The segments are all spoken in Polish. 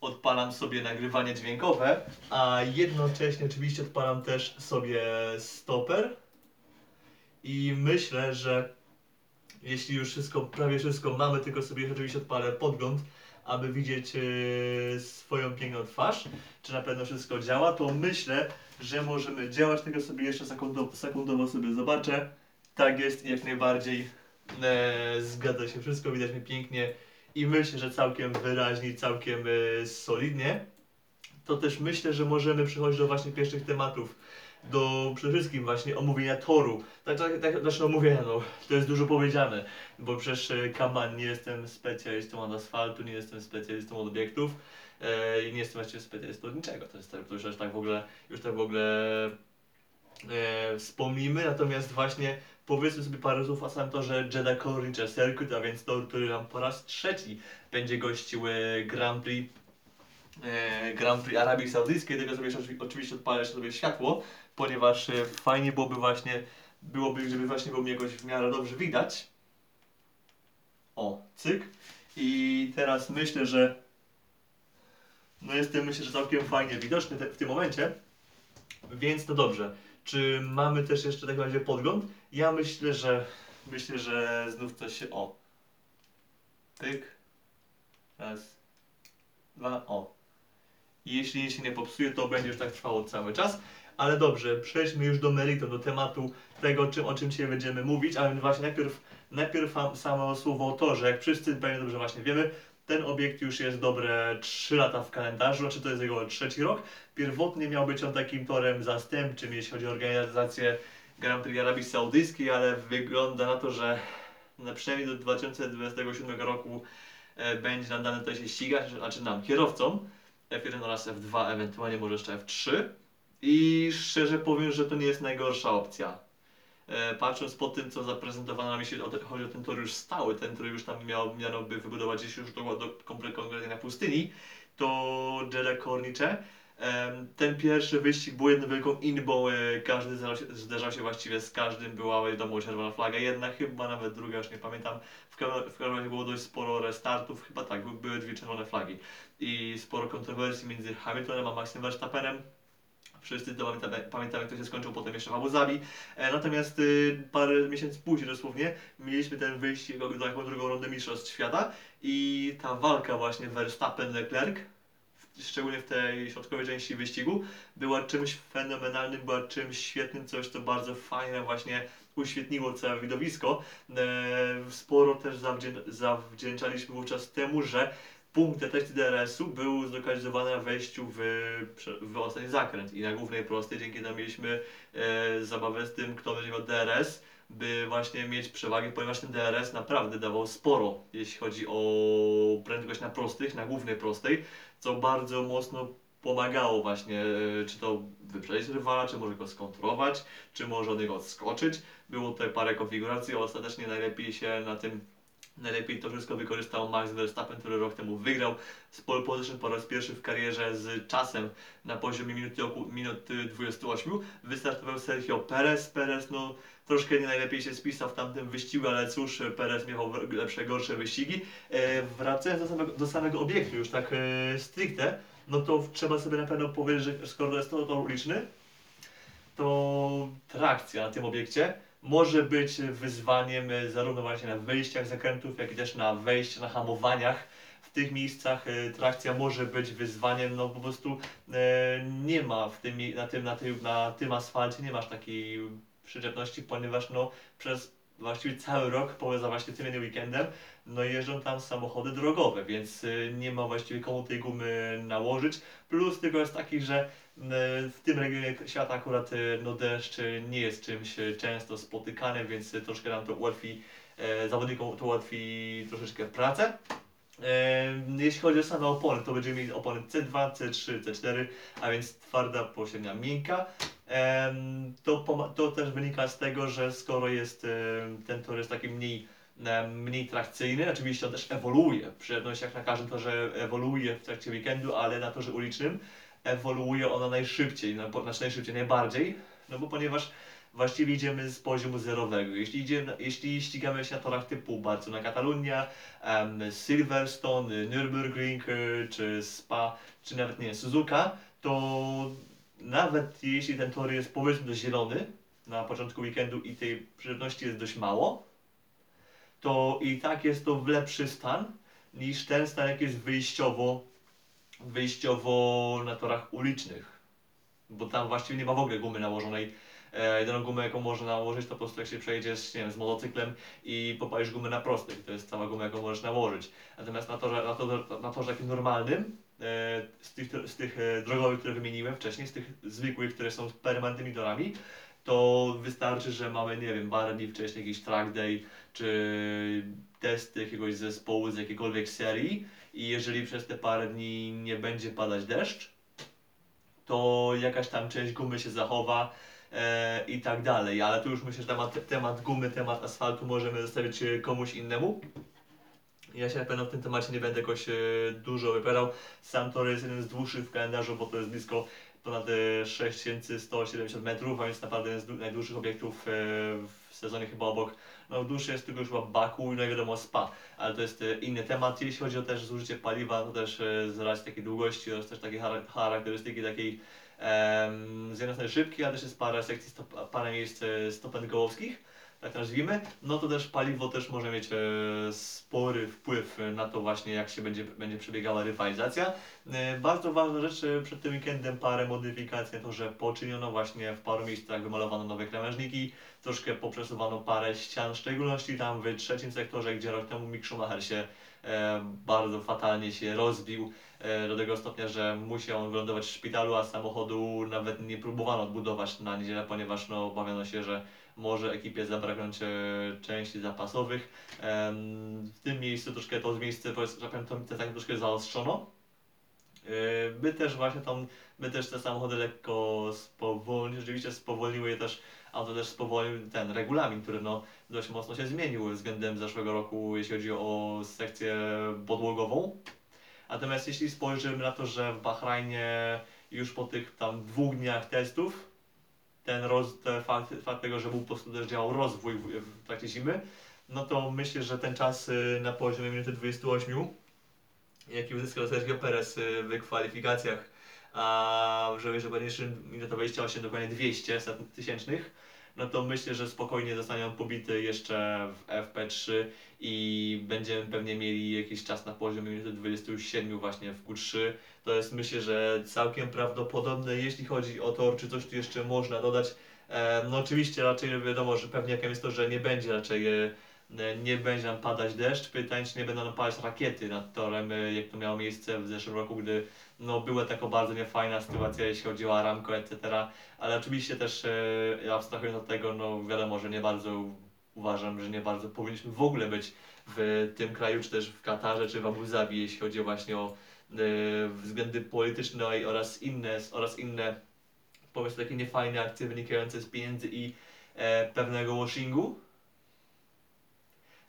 odpalam sobie nagrywanie dźwiękowe, a jednocześnie oczywiście odpalam też sobie stoper. I myślę, że jeśli już wszystko, prawie wszystko mamy, tylko sobie oczywiście odpalę podgląd, aby widzieć e, swoją piękną twarz, czy na pewno wszystko działa, to myślę, że możemy działać, tylko sobie jeszcze sekundowo, sekundowo sobie zobaczę. Tak jest jak najbardziej. E, zgadza się wszystko, widać mnie pięknie i myślę, że całkiem wyraźnie, całkiem e, solidnie. To też myślę, że możemy przechodzić do właśnie pierwszych tematów, do przede wszystkim właśnie omówienia toru. Tak, tak, tak znaczy omówienia, no, to jest dużo powiedziane, bo przecież e, Kaman nie jestem specjalistą od asfaltu, nie jestem specjalistą od obiektów e, i nie jestem właściwie specjalistą od niczego. To jest to już tak w ogóle, już tak w ogóle e, wspomnimy, natomiast właśnie powiedzmy sobie parę słów o samym torze Jeddah Corniche Circuit, a więc tor, który nam po raz trzeci będzie gościł e, Grand Prix e, Grand Prix Arabii Saudyjskiej, tylko sobie oczywiście odpalę sobie światło, ponieważ e, fajnie byłoby właśnie, byłoby, żeby właśnie było mnie jakoś w miarę dobrze widać. O, cyk. I teraz myślę, że no jestem myślę, że całkiem fajnie widoczny w tym momencie. Więc to dobrze. Czy mamy też jeszcze w takim podgląd? Ja myślę, że myślę, że znów coś się. O. Pyk. Raz. Dwa. O. I jeśli nic się nie popsuje, to będzie już tak trwało cały czas. Ale dobrze, przejdźmy już do meritum, do tematu tego, czym, o czym dzisiaj będziemy mówić, a więc właśnie najpierw, najpierw sam- samo słowo o torze. Jak wszyscy pewnie dobrze właśnie wiemy, ten obiekt już jest dobre 3 lata w kalendarzu, znaczy to jest jego trzeci rok. Pierwotnie miał być on takim torem zastępczym, jeśli chodzi o organizację Grand Prix Arabii Saudyjskiej, ale wygląda na to, że na przynajmniej do 2027 roku e, będzie nam dane to się ścigać, znaczy nam, kierowcom F1 oraz F2, ewentualnie może jeszcze F3. I szczerze powiem, że to nie jest najgorsza opcja. E, patrząc po tym, co zaprezentowano nam, jeśli chodzi o ten tor już stały, ten, który już tam miał, miano by wybudować gdzieś już do, do komplet- konkretnie na pustyni, to Jeddah Corniche. Em, Ten pierwszy wyścig był jedną wielką inbą, e, każdy zderzał się, właściwie z każdym, była wiadomo czerwona flaga, jedna chyba nawet druga, już nie pamiętam. W, ka- w każdym razie było dość sporo restartów, chyba tak, by- były dwie czerwone flagi. I sporo kontrowersji między Hamiltonem a Maxem Verstappenem. Wszyscy to pamiętamy, pamiętamy, jak to się skończył potem jeszcze w Abu Zabi. E, natomiast y, parę miesięcy później dosłownie mieliśmy ten wyścig o taką drugą rundę Mistrzostw Świata i ta walka właśnie Verstappen-Leclerc, szczególnie w tej środkowej części wyścigu, była czymś fenomenalnym, była czymś świetnym, coś co bardzo fajne właśnie uświetniło całe widowisko. E, sporo też zawdzię- zawdzięczaliśmy wówczas temu, że punkt detekcji DRS-u był zlokalizowany na wejściu w, w ostatni zakręt i na głównej prostej, dzięki temu mieliśmy e, zabawę z tym, kto będzie miał DRS, by właśnie mieć przewagę, ponieważ ten DRS naprawdę dawał sporo, jeśli chodzi o prędkość na prostych, na głównej prostej, co bardzo mocno pomagało właśnie, e, czy to wyprzedzić rywala, czy może go skontrolować, czy może od niego odskoczyć. Było tutaj parę konfiguracji, ostatecznie najlepiej się na tym Najlepiej to wszystko wykorzystał Max Verstappen, który rok temu wygrał z pole position po raz pierwszy w karierze z czasem na poziomie minuty, minuty 28. Wystartował Sergio Perez. Perez no troszkę nie najlepiej się spisał w tamtym wyścigu, ale cóż, Perez miał lepsze, gorsze wyścigi. E, wracając do samego, do samego obiektu już tak e, stricte, no to trzeba sobie na pewno powiedzieć, że skoro to jest to tor uliczny, to trakcja na tym obiekcie może być wyzwaniem e, zarówno właśnie na wyjściach zakrętów, jak i też na wejściach, na hamowaniach. W tych miejscach e, trakcja może być wyzwaniem, no po prostu e, nie ma w tym, na, tym, na, tym, na tym asfalcie, nie masz takiej przyczepności, ponieważ no przez właściwie cały rok, poza właśnie tym jednym weekendem, no jeżdżą tam samochody drogowe, więc nie ma właściwie komu tej gumy nałożyć. Plus tylko jest taki, że w tym regionie świata akurat e, no deszcz e, nie jest czymś e, często spotykanym, więc e, troszkę nam to ułatwi, e, zawodnikom to ułatwi troszeczkę pracę. E, Jeśli chodzi o same opony, to będziemy mieli opony C2, C3, C4, a więc twarda, pośrednia, miękka. To, to też wynika z tego, że skoro jest ten tor jest taki mniej, mniej trakcyjny, oczywiście on też ewoluuje. Przyjemność jak na każdym torze ewoluuje w trakcie weekendu, ale na torze ulicznym ewoluuje ona najszybciej, znaczy najszybciej, najbardziej, no bo ponieważ właściwie idziemy z poziomu zerowego. Jeśli, idziemy, jeśli ścigamy się na torach typu Barcelona Katalunia, em, Silverstone, Nürburgring czy Spa, czy nawet nie Suzuka, to nawet jeśli ten tor jest powiedzmy zielony na początku weekendu i tej żywności jest dość mało, to i tak jest to w lepszy stan niż ten stan, jaki jest wyjściowo, wyjściowo na torach ulicznych. Bo tam właściwie nie ma w ogóle gumy nałożonej. E, jedyną gumę, jaką można nałożyć, to po prostu jak się przejedziesz nie wiem, z motocyklem i popalisz gumę na prostych. To jest cała guma, jaką możesz nałożyć. Natomiast na torze, na torze, na torze takim normalnym, e, z tych, z tych e, drogowych, które wymieniłem wcześniej, z tych zwykłych, które są permanentnymi torami, to wystarczy, że mamy, nie wiem, parę dni wcześniej jakiś track day, czy testy jakiegoś zespołu z jakiejkolwiek serii i jeżeli przez te parę dni nie będzie padać deszcz, to jakaś tam część gumy się zachowa e, i tak dalej, ale tu już myślę, że temat, temat gumy, temat asfaltu możemy zostawić e, komuś innemu. Ja się na pewno w tym temacie nie będę jakoś e, dużo wypowiadał. Sam tor jest jeden z dłuższych w kalendarzu, bo to jest blisko ponad e, 6170 metrów, a więc naprawdę jeden z dłu- najdłuższych obiektów e, w sezonie chyba obok. No dłuższy jest tylko już chyba Baku i no wiadomo Spa, ale to jest e, inny temat. Jeśli chodzi o też zużycie paliwa, to też e, z racji takiej długości oraz też takiej chara- charakterystyki takiej em, z jednej strony szybkiej, ale też jest parę sekcji, stop, parę miejsc e, stop and go'owskich, tak to nazwijmy, no to też paliwo też może mieć spory wpływ na to właśnie jak się będzie, będzie przebiegała rywalizacja. Bardzo ważna rzecz przed tym weekendem parę modyfikacji, to że poczyniono właśnie w paru miejscach wymalowano nowe krawężniki, troszkę poprzesuwano parę ścian, w szczególności tam w trzecim sektorze, gdzie rok temu Mick Schumacher się e, bardzo fatalnie się rozbił e, do tego stopnia, że musiał on wylądować w szpitalu, a samochodu nawet nie próbowano odbudować na niedzielę, ponieważ no, obawiano się, że może ekipie zabraknąć e, części zapasowych. Em, w tym miejscu troszkę to miejsce, powiedzmy, tak troszkę zaostrzono. E, by też właśnie tam, by też te samochody lekko spowolniły, rzeczywiście spowolniły je też, a to też spowolnił ten regulamin, który no dość mocno się zmienił względem zeszłego roku, jeśli chodzi o sekcję podłogową. Natomiast jeśli spojrzymy na to, że w Bahrajnie już po tych tam dwóch dniach testów, ten, roz, ten fakt, fakt tego, że był po prostu też działał rozwój w, w trakcie zimy, no to myślę, że ten czas y, na poziomie minuty 28, jaki uzyskał Sergio Perez y, w kwalifikacjach, a w żołnierzu koniecznym minuta 28, dokładnie 200 set tysięcznych, no to myślę, że spokojnie zostanie on pobity jeszcze w FP3 i będziemy pewnie mieli jakiś czas na poziomie minuty 27 właśnie w Q3. To jest myślę, że całkiem prawdopodobne, jeśli chodzi o tor, czy coś tu jeszcze można dodać. E, no oczywiście raczej wiadomo, że pewnie jakim jest to, że nie będzie raczej e, nie będzie nam padać deszcz. Pytań, czy nie będą nam padać rakiety nad torem, e, jak to miało miejsce w zeszłym roku, gdy no, była taka bardzo niefajna sytuacja, jeśli chodzi o Aramco, etc. Ale oczywiście też e, abstrahując od tego, no wiadomo, że nie bardzo uważam, że nie bardzo powinniśmy w ogóle być w tym kraju, czy też w Katarze, czy w Abu Zabi, jeśli chodzi właśnie o e, względy polityczne oraz inne, oraz inne powiedzmy takie niefajne akcje wynikające z pieniędzy i e, pewnego washingu.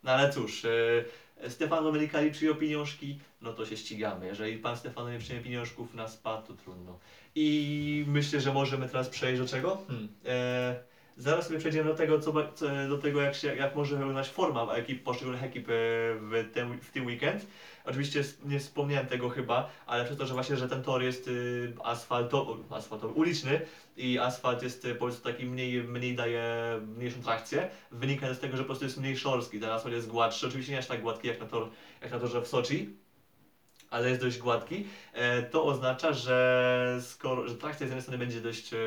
No ale cóż, e, Stefano Domenicali przyjął pieniążki, no to się ścigamy. Jeżeli pan Stefano nie przyjmie pieniążków na spa, to trudno. I myślę, że możemy teraz przejść do czego? Hmm. E, zaraz sobie przejdziemy do tego, co, do tego jak, się, jak może wyglądać forma ekip, poszczególnych ekip e, w, ten, w tym weekend. Oczywiście nie wspomniałem tego chyba, ale przez to, że właśnie, że ten tor jest y, asfaltowy, asfaltowy, uliczny i asfalt jest y, po prostu taki mniej, mniej daje mniejszą trakcję, wynika z tego, że po prostu jest mniej szorstki, ten asfalt jest gładszy, oczywiście nie aż tak gładki jak na, tor, jak na torze w Soczi, ale jest dość gładki, e, to oznacza, że skoro, że trakcja z jednej strony będzie dość e,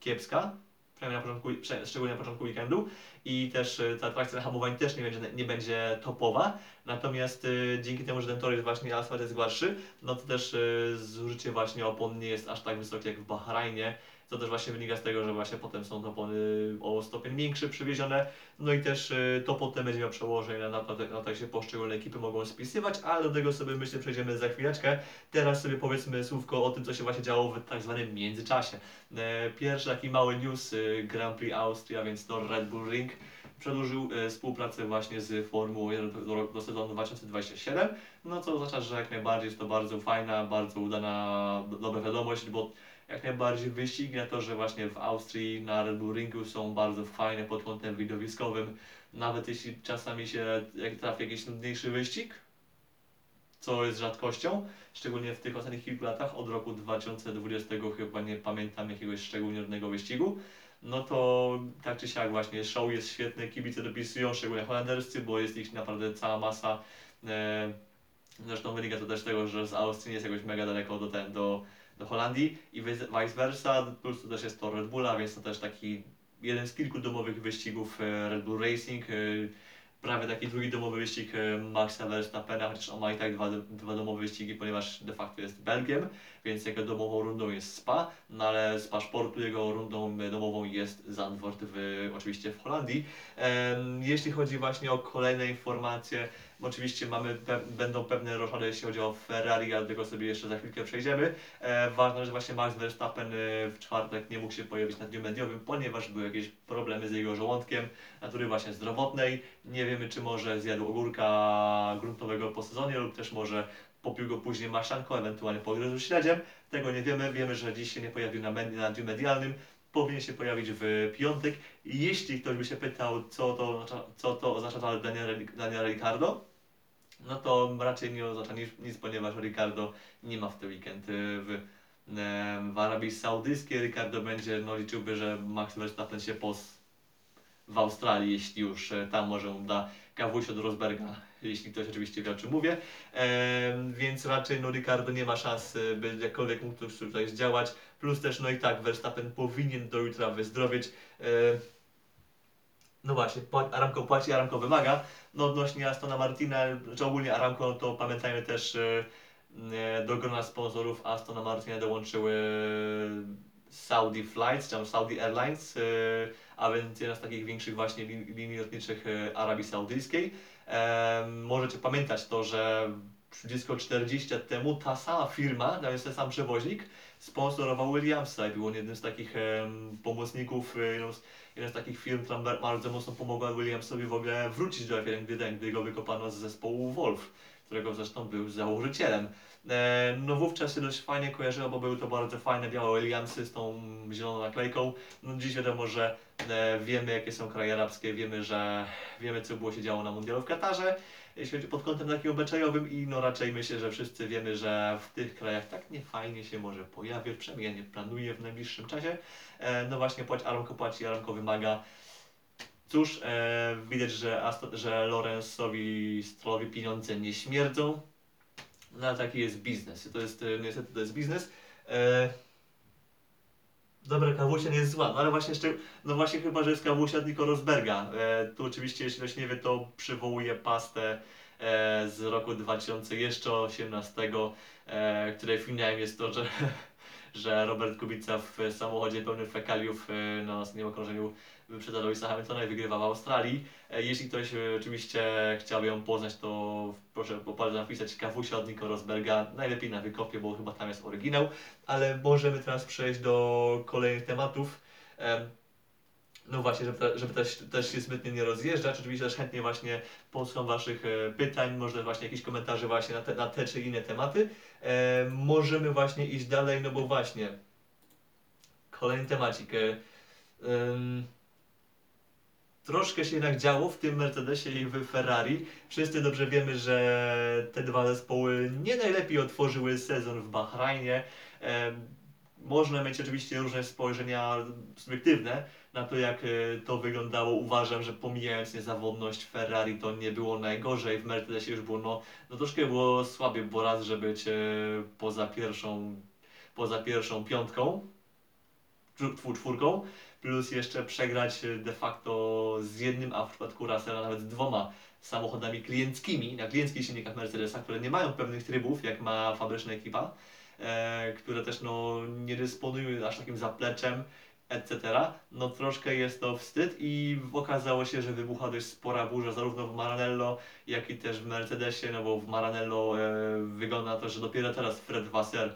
kiepska, przynajmniej na początku, szczególnie na początku weekendu. I też e, ta trakcja hamowań też nie będzie, nie będzie topowa, natomiast e, dzięki temu, że ten tor jest właśnie asfalt jest gładszy, no to też e, zużycie właśnie opon nie jest aż tak wysokie jak w Bahrajnie, co też właśnie wynika z tego, że właśnie potem są opony o stopień większy przywiezione, no i też y, to potem będzie miało przełożenie na, to, jak się poszczególne ekipy mogą spisywać, ale do tego sobie myślę przejdziemy za chwileczkę. Teraz sobie powiedzmy słówko o tym, co się właśnie działo w tak zwanym międzyczasie. E, Pierwszy taki mały news y, Grand Prix Austria, więc to Red Bull Ring przedłużył e, współpracę właśnie z Formułą 1 do, do, sezonu 2027, no co oznacza, że jak najbardziej jest to bardzo fajna, bardzo udana, do, dobra wiadomość, bo jak najbardziej wyścig, na to, że właśnie w Austrii na Red Bull Ringu są bardzo fajne pod kątem widowiskowym, nawet jeśli czasami się jak trafi jakiś nudniejszy wyścig, co jest rzadkością, szczególnie w tych ostatnich kilku latach, od roku 2020 chyba nie pamiętam jakiegoś szczególnie nudnego wyścigu, no to tak czy siak właśnie show jest świetne, kibice dopisują, szczególnie holenderscy, bo jest ich naprawdę cała masa. E, zresztą wynika to też z tego, że z Austrii nie jest jakoś mega daleko do, ten, do, do Holandii i vice versa, plus to też jest to Red Bulla, więc to też taki jeden z kilku domowych wyścigów e, Red Bull Racing. e, Prawie taki drugi domowy wyścig e, Maxa Verstappena, chociaż on ma i tak dwa, dwa domowe wyścigi, ponieważ de facto jest Belgiem, więc jego domową rundą jest Spa, no ale z paszportu jego rundą domową jest Zandvoort w, oczywiście w Holandii. Jeśli chodzi właśnie o kolejne informacje, oczywiście mamy, pe, będą pewne roszady, jeśli chodzi o Ferrari, ale tego sobie jeszcze za chwilkę przejdziemy. E, ważne, że właśnie Max Verstappen e, w czwartek nie mógł się pojawić na dniu mediowym, ponieważ były jakieś problemy z jego żołądkiem, natury właśnie zdrowotnej. Nie wiemy, czy może zjadł ogórka gruntowego po sezonie, lub też może popił go później maszanką, ewentualnie pogryzł śledziem. Tego nie wiemy. Wiemy, że dziś się nie pojawił na, med- na dniu medialnym. Powinien się pojawić w piątek. Jeśli ktoś by się pytał, co to, co to oznacza dla Daniela, Daniela Ricardo, no to raczej nie oznacza nic, ponieważ Ricardo nie ma w ten weekend w, w Arabii Saudyjskiej. Ricardo będzie, no liczyłby, że Max Verstappen się pos w Australii, jeśli już e, tam może mu da kawuś od Rosberga, jeśli ktoś oczywiście wie o czym mówię. Em, więc raczej no Ricardo nie ma szans, e, by jakkolwiek mógł tu- tutaj zdziałać. Plus też no i tak Verstappen powinien do jutra wyzdrowieć. E, no właśnie, Aramco płaci, Aramco wymaga. No odnośnie Astona Martina, czy ogólnie Aramco, to pamiętajmy też e, e, do grona sponsorów Astona Martina dołączyły Saudi Flights, czy Saudi Airlines, e, a więc jedna z takich większych właśnie lin- linii lotniczych e, Arabii Saudyjskiej. Możecie pamiętać to, że blisko 40 lat temu ta sama firma, nawet ten sam przewoźnik, sponsorował Williamsa i był on jednym z takich em, pomocników, e, jedną z, jeden z takich firm, która ba- bardzo mocno pomogła Williamsowi w ogóle wrócić do F1, gdy, gdy go wykopano z zespołu Wolf, którego zresztą był założycielem. E, no wówczas się dość fajnie kojarzyło, bo były to bardzo fajne białe Williamsy z tą zieloną naklejką. No dziś wiadomo, że e, wiemy jakie są kraje arabskie, wiemy, że wiemy co było się działo na mundialu w Katarze, jeśli chodzi pod kątem takim obyczajowym i no raczej myślę, że wszyscy wiemy, że w tych krajach tak nie fajnie się może pojawiać, przynajmniej ja nie planuję w najbliższym czasie. E, no właśnie płać Aramco płaci, Aramco wymaga. Cóż, e, widać, że, że Lorenzowi Strollowi pieniądze nie śmierdzą. No taki jest biznes. To jest, e, niestety to jest biznes. E, Dobra, kawusia nie jest zła, no ale właśnie jeszcze, no właśnie chyba, że jest kawusia Nico Rosberga. E, tu oczywiście, jeśli ktoś nie wie, to przywołuje pastę e, z roku 2018, e, której finałem jest to, że, że Robert Kubica w samochodzie pełnym fekaliów e, na ostatnim okrążeniu wyprzedał Lewisa Hamiltona i wygrywa w Australii. E, Jeśli ktoś e, oczywiście chciałby ją poznać, to proszę popatrz napisać kawusia od Nico Rosberga, najlepiej na wykopie, bo chyba tam jest oryginał, ale możemy teraz przejść do kolejnych tematów. Em, No właśnie, żeby, żeby też, też się zbytnio nie rozjeżdżać, oczywiście też chętnie właśnie posłucham Waszych e, pytań, może właśnie jakieś komentarze właśnie na te, na te czy inne tematy. Możemy właśnie iść dalej, no bo właśnie kolejny temacik. Em, troszkę się jednak działo w tym Mercedesie i w Ferrari. Wszyscy dobrze wiemy, że te dwa zespoły nie najlepiej otworzyły sezon w Bahrajnie. Em, Można mieć oczywiście różne spojrzenia subiektywne na to, jak e, to wyglądało. Uważam, że pomijając niezawodność Ferrari, to nie było najgorzej. W Mercedesie już było, no, no troszkę było słabiej, bo raz, że być e, poza pierwszą, poza pierwszą piątką, czw- czw- czwórką, plus jeszcze przegrać e, de facto z jednym, a w przypadku Russella nawet dwoma samochodami klienckimi, na klienckich silnikach Mercedesa, które nie mają pewnych trybów, jak ma fabryczna ekipa, e, które też no, nie dysponują aż takim zapleczem, etc. No troszkę jest to wstyd i okazało się, że wybuchła dość spora burza zarówno w Maranello, jak i też w Mercedesie, no bo w Maranello e, wygląda to, że dopiero teraz Fred Wasser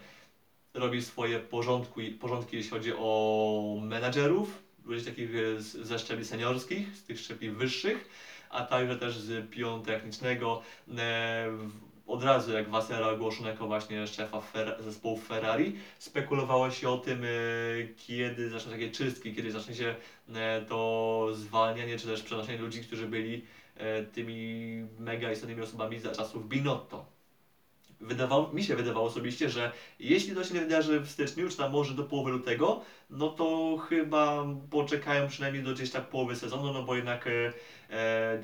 robi swoje porządki, porządki jeśli chodzi o menadżerów, ludzi takich e, z- ze szczebli seniorskich, z tych szczebli wyższych, a także też z pionu technicznego. E, od razu jak Vassera ogłoszono jako właśnie szefa Fer zespołu Ferrari, spekulowało się o tym, e, kiedy zaczną takie czystki, kiedy zacznie się to zwalnianie, czy też przenoszenie ludzi, którzy byli tymi mega istotnymi osobami za czasów Binotto. Wydawało, mi się wydawało osobiście, że jeśli to się nie wydarzy w styczniu, czy tam może do połowy lutego, no to chyba poczekają przynajmniej do gdzieś tak połowy sezonu, no bo jednak e, e,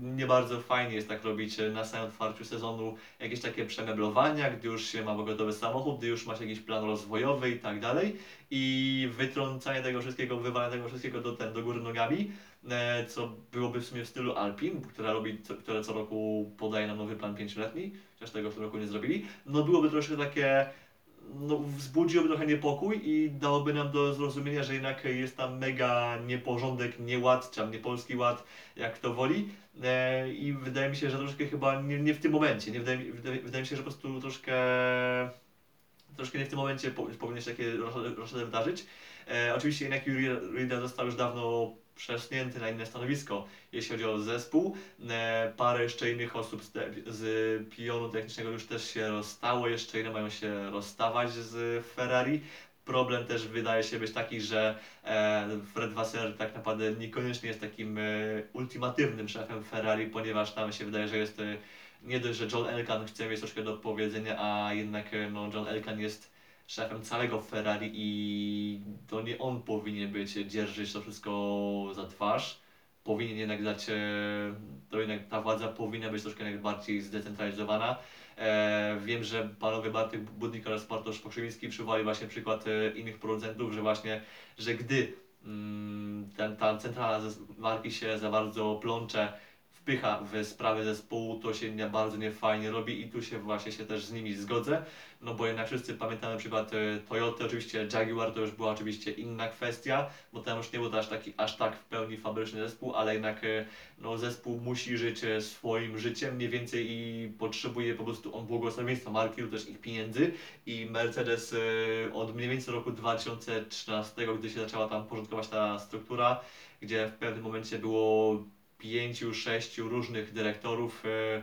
nie bardzo fajnie jest tak robić e, na samym otwarciu sezonu jakieś takie przemeblowania, gdy już się ma gotowy samochód, gdy już masz jakiś plan rozwojowy i tak dalej. I wytrącanie tego wszystkiego, wywalanie tego wszystkiego do, ten, do góry nogami, co byłoby w sumie w stylu Alpin, która robi, co, które co roku podaje nam nowy plan pięcioletni, chociaż tego w tym roku nie zrobili, no byłoby troszkę takie no, wzbudziłoby trochę niepokój i dałoby nam do zrozumienia, że jednak jest tam mega nieporządek, nieład, czy tam niepolski ład, jak kto woli. E, I wydaje mi się, że troszkę chyba nie, nie w tym momencie. Nie wydaje, wydaje, wydaje mi się, że po prostu troszkę troszkę nie w tym momencie po, powinno się takie roszady wydarzyć. E, oczywiście jednak Yuri Rida został już dawno przesunięty na inne stanowisko, jeśli chodzi o zespół. E, parę jeszcze innych osób z, z pionu technicznego już też się rozstało, jeszcze inne mają się rozstawać z Ferrari. Problem też wydaje się być taki, że e, Fred Wasser tak naprawdę niekoniecznie jest takim e, ultimatywnym szefem Ferrari, ponieważ tam się wydaje, że jest nie dość, że John Elkan chce mieć troszkę do powiedzenia, a jednak no, John Elkan jest szefem całego Ferrari i to nie on powinien być, dzierżyć to wszystko za twarz. Powinien jednak dać, e, to jednak ta władza powinna być troszkę jednak bardziej zdecentralizowana. E, wiem, że panowie Bartek Budnik oraz Bartosz Pokrzywiński przywołali właśnie przykład e, innych producentów, że właśnie, że gdy mm, ten, ta centrala marki się za bardzo plącze, wpycha w sprawy zespołu, to się nie, bardzo niefajnie robi i tu się właśnie się też z nimi zgodzę, no bo jednak wszyscy pamiętamy przykład e, Toyoty, oczywiście Jaguar to już była oczywiście inna kwestia, bo tam już nie był to aż, taki, aż tak w pełni fabryczny zespół, ale jednak e, no, zespół musi żyć e, swoim życiem mniej więcej i potrzebuje po prostu on błogosławieństwa marki lub też ich pieniędzy. I Mercedes od mniej więcej roku 2013, gdy się zaczęła tam porządkować ta struktura, gdzie w pewnym momencie było pięciu, sześciu różnych dyrektorów e,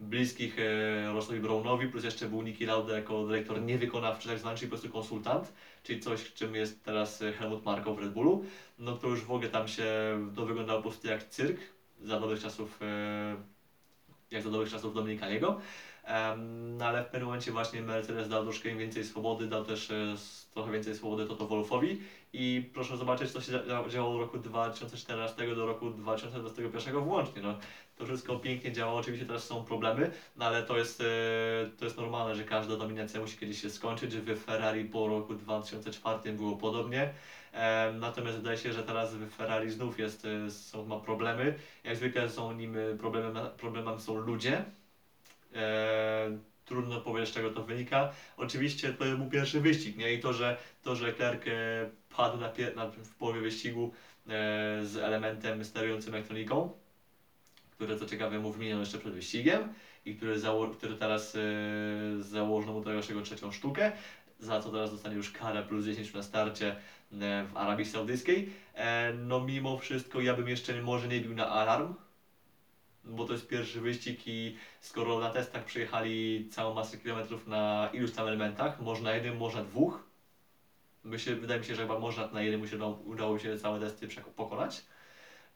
bliskich e, Rossowi Brownowi, plus jeszcze był Niki Lauda jako dyrektor niewykonawczy, tak zwany, czyli po prostu konsultant, czyli coś, czym jest teraz Helmut Marko w Red Bullu, no to już w ogóle tam się to wyglądało po prostu jak cyrk za dobrych czasów, e, jak za dobrych czasów Dominika Jego. No ale w pewnym momencie właśnie Mercedes dał troszkę im więcej swobody, dał też e, trochę więcej swobody Toto Wolfowi i proszę zobaczyć, co się dzia- działo od roku 2014 do roku 2021 włącznie. No, to wszystko pięknie działa, oczywiście teraz są problemy, no ale to jest, e, to jest normalne, że każda dominacja musi kiedyś się skończyć. W Ferrari po roku 2004 było podobnie. Natomiast wydaje się, że teraz w Ferrari znów jest, e, są, ma problemy. Jak zwykle są nim problemem, problemem są ludzie. E, trudno powiedzieć, z czego to wynika. Oczywiście to był pierwszy wyścig, nie? I to, że, to, że e, padł na, na, w połowie wyścigu e, z elementem sterującym elektroniką, które co ciekawe mu wymieniono jeszcze przed wyścigiem i który, zało- który teraz e, założono mu do jego trzecią sztukę, za co teraz dostanie już karę plus 10 na starcie w Arabii Saudyjskiej. E, no mimo wszystko ja bym jeszcze może nie bił na alarm, bo to jest pierwszy wyścig i skoro na testach przejechali całą masę kilometrów na iluś tam elementach, może na jednym, może na dwóch, myślę, wydaje mi się, że chyba może na jednym się udało, udało się całe testy pokonać,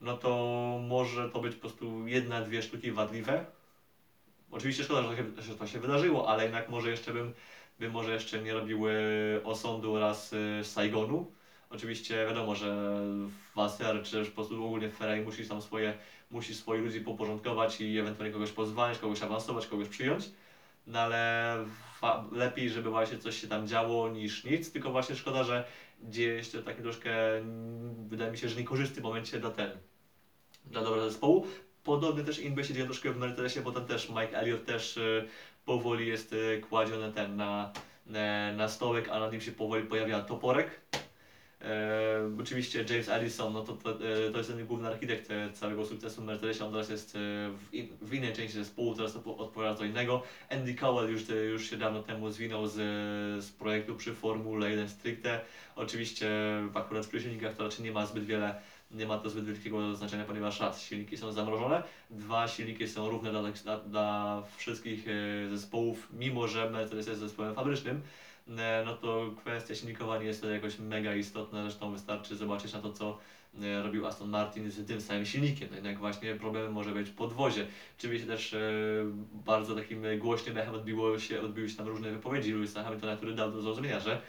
no to może to być po prostu jedna, dwie sztuki wadliwe. Oczywiście szkoda, że to się, że to się wydarzyło, ale jednak może jeszcze bym, bym może jeszcze nie robił osądu oraz e, Saigonu. Oczywiście wiadomo, że Wasser czy też po prostu ogólnie Ferrari musi tam swoje musi swoich ludzi poporządkować i ewentualnie kogoś pozwalać, kogoś awansować, kogoś przyjąć. No ale lepiej, żeby właśnie coś się tam działo niż nic, tylko właśnie szkoda, że dzieje się taki troszkę, wydaje mi się, że niekorzystny momencie dla ten, dla dobrego zespołu. Podobny też inby się dzieje troszkę w Mercedesie, bo tam też Mike Elliott też y, powoli jest y, kładziony ten na, na, na stołek, a na nim się powoli pojawia toporek. E, oczywiście James Allison, no to, to, e, to jest ten główny architekt e, całego sukcesu Mercedesie, on teraz jest e, w, in, w innej części zespołu, teraz to po- odpowiada co innego. Andy Cowell już, już się dawno temu zwinął z, z projektu przy Formule 1 stricte. Oczywiście akurat w silnikach to raczej nie ma zbyt wiele nie ma to zbyt wielkiego znaczenia, ponieważ raz, silniki są zamrożone, dwa, silniki są równe dla, dla, dla wszystkich zespołów, mimo że Mercedes jest zespołem fabrycznym, no to kwestia silnikowa nie jest to jakoś mega istotna, zresztą wystarczy zobaczyć na to, co e, robił Aston Martin z tym samym silnikiem, no jednak właśnie problemem może być podwozie. Oczywiście też e, bardzo takim głośnym echem odbiło się, odbiły się tam różne wypowiedzi Louisa Hamiltona, który dał do zrozumienia, że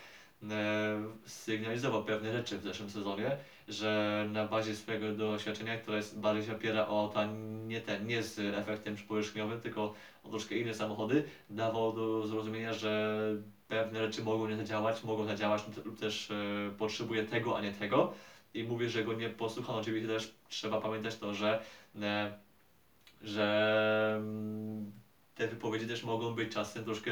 e, sygnalizował pewne rzeczy w zeszłym sezonie, że na bazie swojego doświadczenia, które jest, bardziej się opiera o auta nie ten, nie z efektem powierzchniowym, tylko o troszkę inne samochody, dawał do zrozumienia, że pewne rzeczy mogą nie zadziałać, mogą zadziałać lub- lub też e, potrzebuje tego, a nie tego. I mówię, że go nie posłuchano. Oczywiście też trzeba pamiętać to, że, e, że mm, te wypowiedzi też mogą być czasem troszkę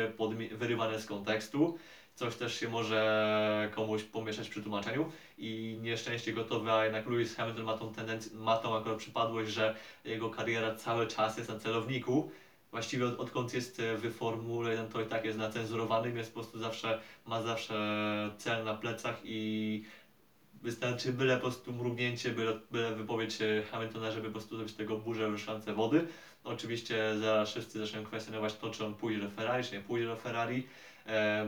wyrywane z kontekstu. Coś też się może komuś pomieszać przy tłumaczeniu i nieszczęście gotowe, a jednak Lewis Hamilton ma tą tendencję, ma tą akurat przypadłość, że jego kariera cały czas jest na celowniku. Właściwie od, odkąd jest e, w Formule 1 to i tak jest na cenzurowanym, jest po prostu zawsze, ma zawsze cel na plecach i wystarczy byle po prostu mrugnięcie, byle, byle wypowiedź e, Hamiltona, żeby po prostu zrobić tego burzę w szklance wody. Oczywiście zaraz wszyscy zaczną kwestionować to, czy on pójdzie do Ferrari, czy nie pójdzie do Ferrari,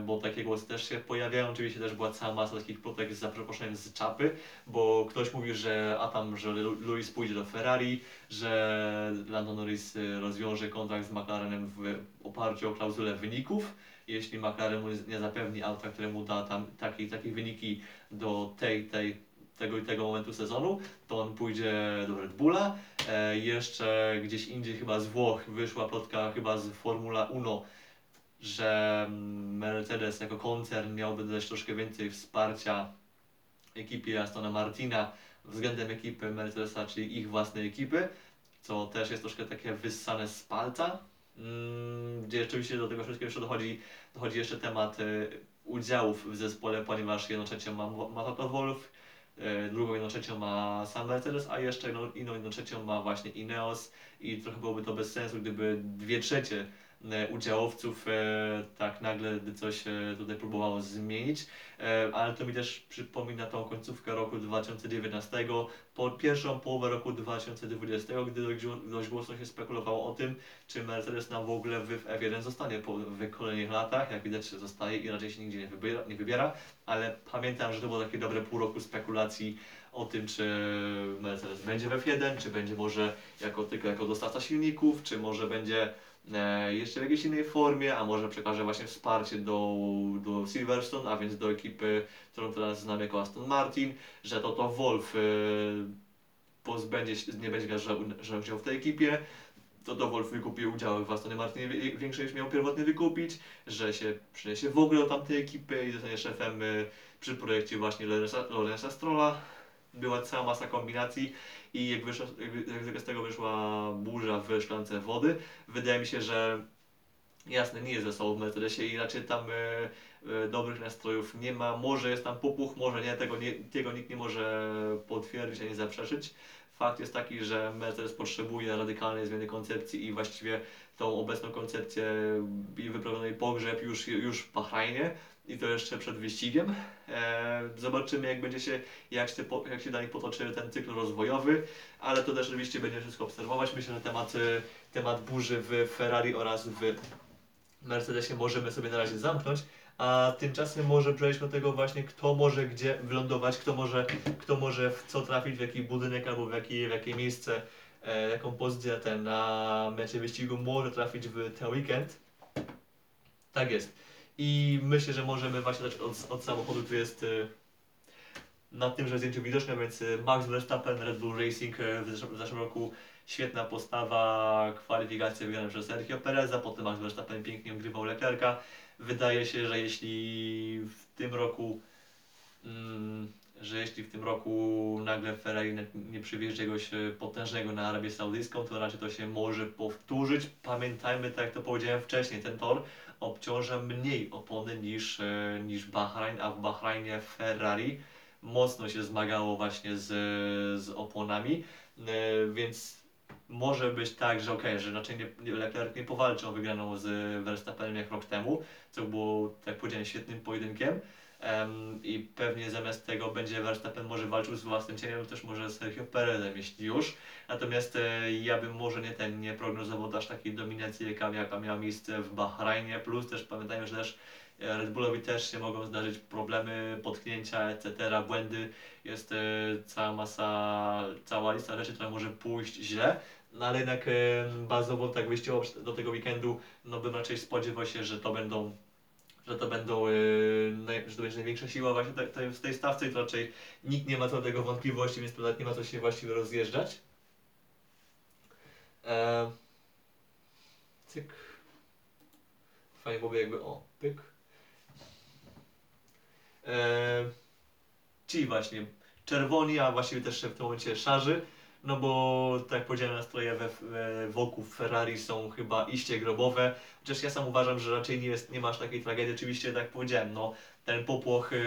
bo takie głosy też się pojawiają. Oczywiście też była cała masa takich plotek za przeproszeniem z czapy, bo ktoś mówił, że a tam, że Lewis pójdzie do Ferrari, że Lando Norris e, rozwiąże kontrakt z McLarenem w oparciu o klauzulę wyników. Jeśli McLaren mu nie zapewni auta, które mu da tam takie, takie wyniki do tej, tej, tego i tego momentu sezonu, to on pójdzie do Red Bulla. E, jeszcze gdzieś indziej, chyba z Włoch, wyszła plotka chyba z Formula 1, że Mercedes jako koncern miałby dać troszkę więcej wsparcia ekipie Astona Martina względem ekipy Mercedesa, czyli ich własnej ekipy, co też jest troszkę takie wyssane z palca, mm, gdzie oczywiście do tego wszystkiego jeszcze dochodzi, dochodzi jeszcze temat y, udziałów w zespole, ponieważ jedną trzecią ma, ma Toto Wolff, y, drugą jedną trzecią ma sam Mercedes, a jeszcze jedną, inną jedną trzecią ma właśnie Ineos i trochę byłoby to bez sensu, gdyby dwie trzecie e, udziałowców e, tak nagle coś e, tutaj próbowało zmienić, e, ale to mi też przypomina tą końcówkę roku 2019, po pierwszą połowę roku 2020, gdy dość, głośno się spekulowało o tym, czy Mercedes nam w ogóle w F1 zostanie po, w kolejnych latach, jak widać zostaje i raczej się nigdzie nie wybiera, nie wybiera, ale pamiętam, że to było takie dobre pół roku spekulacji o tym, czy Mercedes będzie w F1, czy będzie może jako, tylko jako dostawca silników, czy może będzie e, jeszcze w jakiejś innej formie, a może przekaże właśnie wsparcie do, do Silverstone, a więc do ekipy, którą teraz znam jako Aston Martin, że to to Wolf e, pozbędzie się, nie będzie grał, że udział w tej ekipie, to to Wolf wykupi udziały w Astonie Martinie większe niż miał pierwotnie wykupić, że się przyniesie w ogóle do tamtej ekipy i zostanie szefem e, przy projekcie właśnie Lorenza, Lorenza Strolla. Była cała masa kombinacji i jak, wyszła, jak, z tego wyszła burza w szklance wody, wydaje mi się, że jasne, nie jest wesoło w Mercedesie i raczej tam e, e, dobrych nastrojów nie ma. Może jest tam popuch, może nie, tego, nie, tego nikt nie może potwierdzić ani zaprzeczyć. Fakt jest taki, że Mercedes potrzebuje radykalnej zmiany koncepcji i właściwie tą obecną koncepcję wyprawionej pogrzeb już, już w Bahrajnie i to jeszcze przed wyścigiem. E, zobaczymy jak będzie się, jak się, jak się dalej potoczy ten cykl rozwojowy, ale to też oczywiście będzie wszystko obserwować. Myślę, że temat, e, temat burzy w Ferrari oraz w Mercedesie możemy sobie na razie zamknąć, a tymczasem może przejdźmy do tego właśnie, kto może gdzie wylądować, kto może, kto może w co trafić, w jaki budynek albo w jakie, w jakie miejsce, e, jaką pozycję ten na mecie wyścigu może trafić w ten weekend. Tak jest. I myślę, że możemy właśnie zacząć od, od samochodu, który jest e, na tymże zdjęciu widoczny, więc e, Max Verstappen, Red Bull Racing e, w zeszłym, w zeszłym roku świetna postawa, kwalifikacje wygrane przez Sergio Pereza, potem Max Verstappen pięknie ogrywał Leclerca. Wydaje się, że jeśli w tym roku, mm, że jeśli w tym roku nagle Ferrari nie, przywiezie czegoś potężnego na Arabię Saudyjską, to raczej to się może powtórzyć. Pamiętajmy, tak jak to powiedziałem wcześniej, ten tor obciąża mniej opony niż, e, niż Bahrain, a w Bahrajnie Ferrari mocno się zmagało właśnie z, z oponami, e, więc może być tak, że okej, że raczej nie, Leclerc nie powalczy o wygraną z Verstappenem jak rok temu, co było, tak powiedziałem, świetnym pojedynkiem. Em, I pewnie zamiast tego będzie Verstappen może walczył z własnym cieniem, też może z Sergio Perezem, jeśli już. Natomiast e, ja bym może nie ten nie prognozował aż takiej dominacji, jaka, jaka miała miejsce w Bahrajnie. Plus też pamiętajmy, że też e, Red Bullowi też się mogą zdarzyć problemy, potknięcia, etc., błędy. Jest e, cała masa, cała lista rzeczy, która może pójść źle. No ale jednak e, bazowo tak wyjściowo do tego weekendu, no bym raczej spodziewał się, że to będą że to będą, naj, że to będzie największa siła właśnie w tej stawce i to raczej nikt nie ma co do tego wątpliwości, więc tutaj nie ma co się właściwie rozjeżdżać. Eee, cyk. Fajnie byłoby jakby, o, pyk. Eee, ci właśnie, czerwoni, a właściwie też w tym momencie szarzy, no bo tak powiedziałem, nastroje we, wokół Ferrari są chyba iście grobowe. Chociaż ja sam uważam, że raczej nie, jest, nie masz takiej tragedii. Oczywiście, tak powiedziałem, no, ten popłoch, e,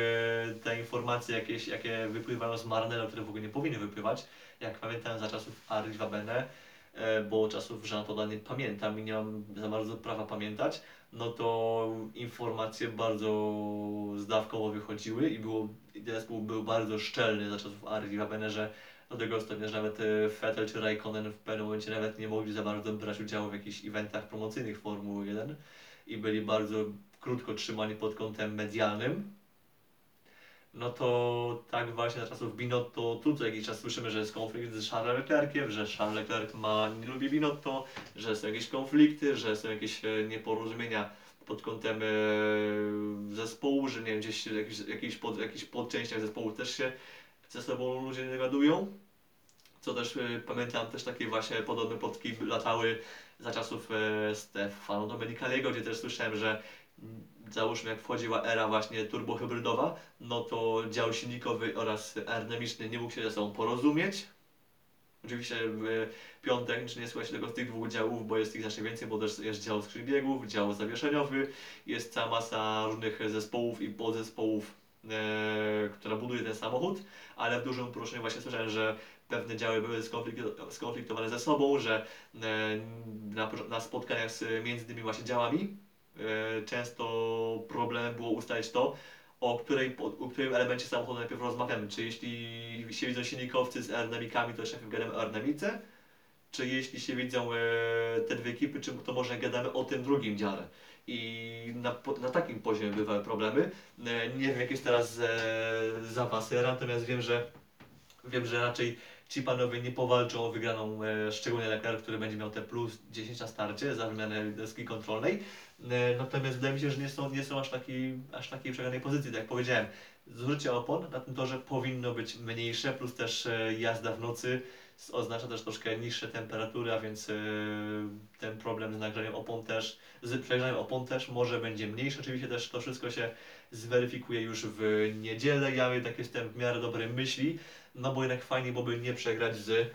te informacje jakieś, jakie wypływają z Marnella, które w ogóle nie powinny wypływać, jak pamiętam za czasów Aris Wabene, e, bo czasów Jean Toda nie pamiętam i nie mam za bardzo prawa pamiętać, no to informacje bardzo zdawkowo wychodziły i było, zespół był bardzo szczelny za czasów Aris Wabene, że do tego stopnia, że nawet e, Vettel czy Raikkonen w pewnym momencie nawet nie mogli za bardzo brać udziału w jakichś eventach promocyjnych Formuły 1 i byli bardzo krótko trzymani pod kątem medialnym. No to tak właśnie na czasów Binotto, tu co jakiś czas słyszymy, że jest konflikt z Charlesem Leclerciem, że Charles Leclerc ma, nie lubi Binotto, że są jakieś konflikty, że są jakieś e, nieporozumienia pod kątem e, zespołu, że nie wiem, gdzieś jakiś, jakiś, pod, jakiś podczęściach zespołu też się ze sobą ludzie nie gadują. Co też y, pamiętam, też takie właśnie podobne plotki latały za czasów e, Stefano Domenicaliego, gdzie też słyszałem, że mm, załóżmy jak wchodziła era właśnie turbohybrydowa, no to dział silnikowy oraz aerodynamiczny nie mógł się ze sobą porozumieć. Oczywiście w piątek czy nie słucha się tego z tych dwóch działów, bo jest ich znacznie więcej, bo też jest dział skrzybiegów, dział zawieszeniowy, jest cała masa różnych zespołów i podzespołów e, która buduje ten samochód, ale w dużym uproszczeniu właśnie słyszałem, że pewne działy były skonflikt- skonfliktowane ze sobą, że e, na, na spotkaniach z między tymi właśnie działami e, często problemem było ustalić to, o, której, o którym elemencie samochodu najpierw rozmawiamy. Czy jeśli się widzą silnikowcy z aerodynamikami, to najpierw gadamy o aerodynamice, czy jeśli się widzą e, te dwie ekipy, to może gadamy o tym drugim dziale. I na, na takim poziomie bywały problemy. E, Nie wiem jak jest teraz e, zapasy, natomiast wiem, że wiem, że raczej ci panowie nie powalczą o wygraną, e, szczególnie Leclerc, który będzie miał te plus 10 na starcie za wymianę deski kontrolnej. E, natomiast wydaje mi się, że nie są, nie są aż, takiej, aż takiej przegranej pozycji, tak jak powiedziałem. Zużycie opon na tym torze powinno być mniejsze, plus też e, jazda w nocy oznacza też troszkę niższe temperatury, a więc e, ten problem z nagraniem opon też, z przegrzaniem opon też może będzie mniejszy. Oczywiście też to wszystko się zweryfikuje już w niedzielę. Ja jednak jestem w miarę dobrej myśli, no bo jednak fajnie byłoby nie przegrać z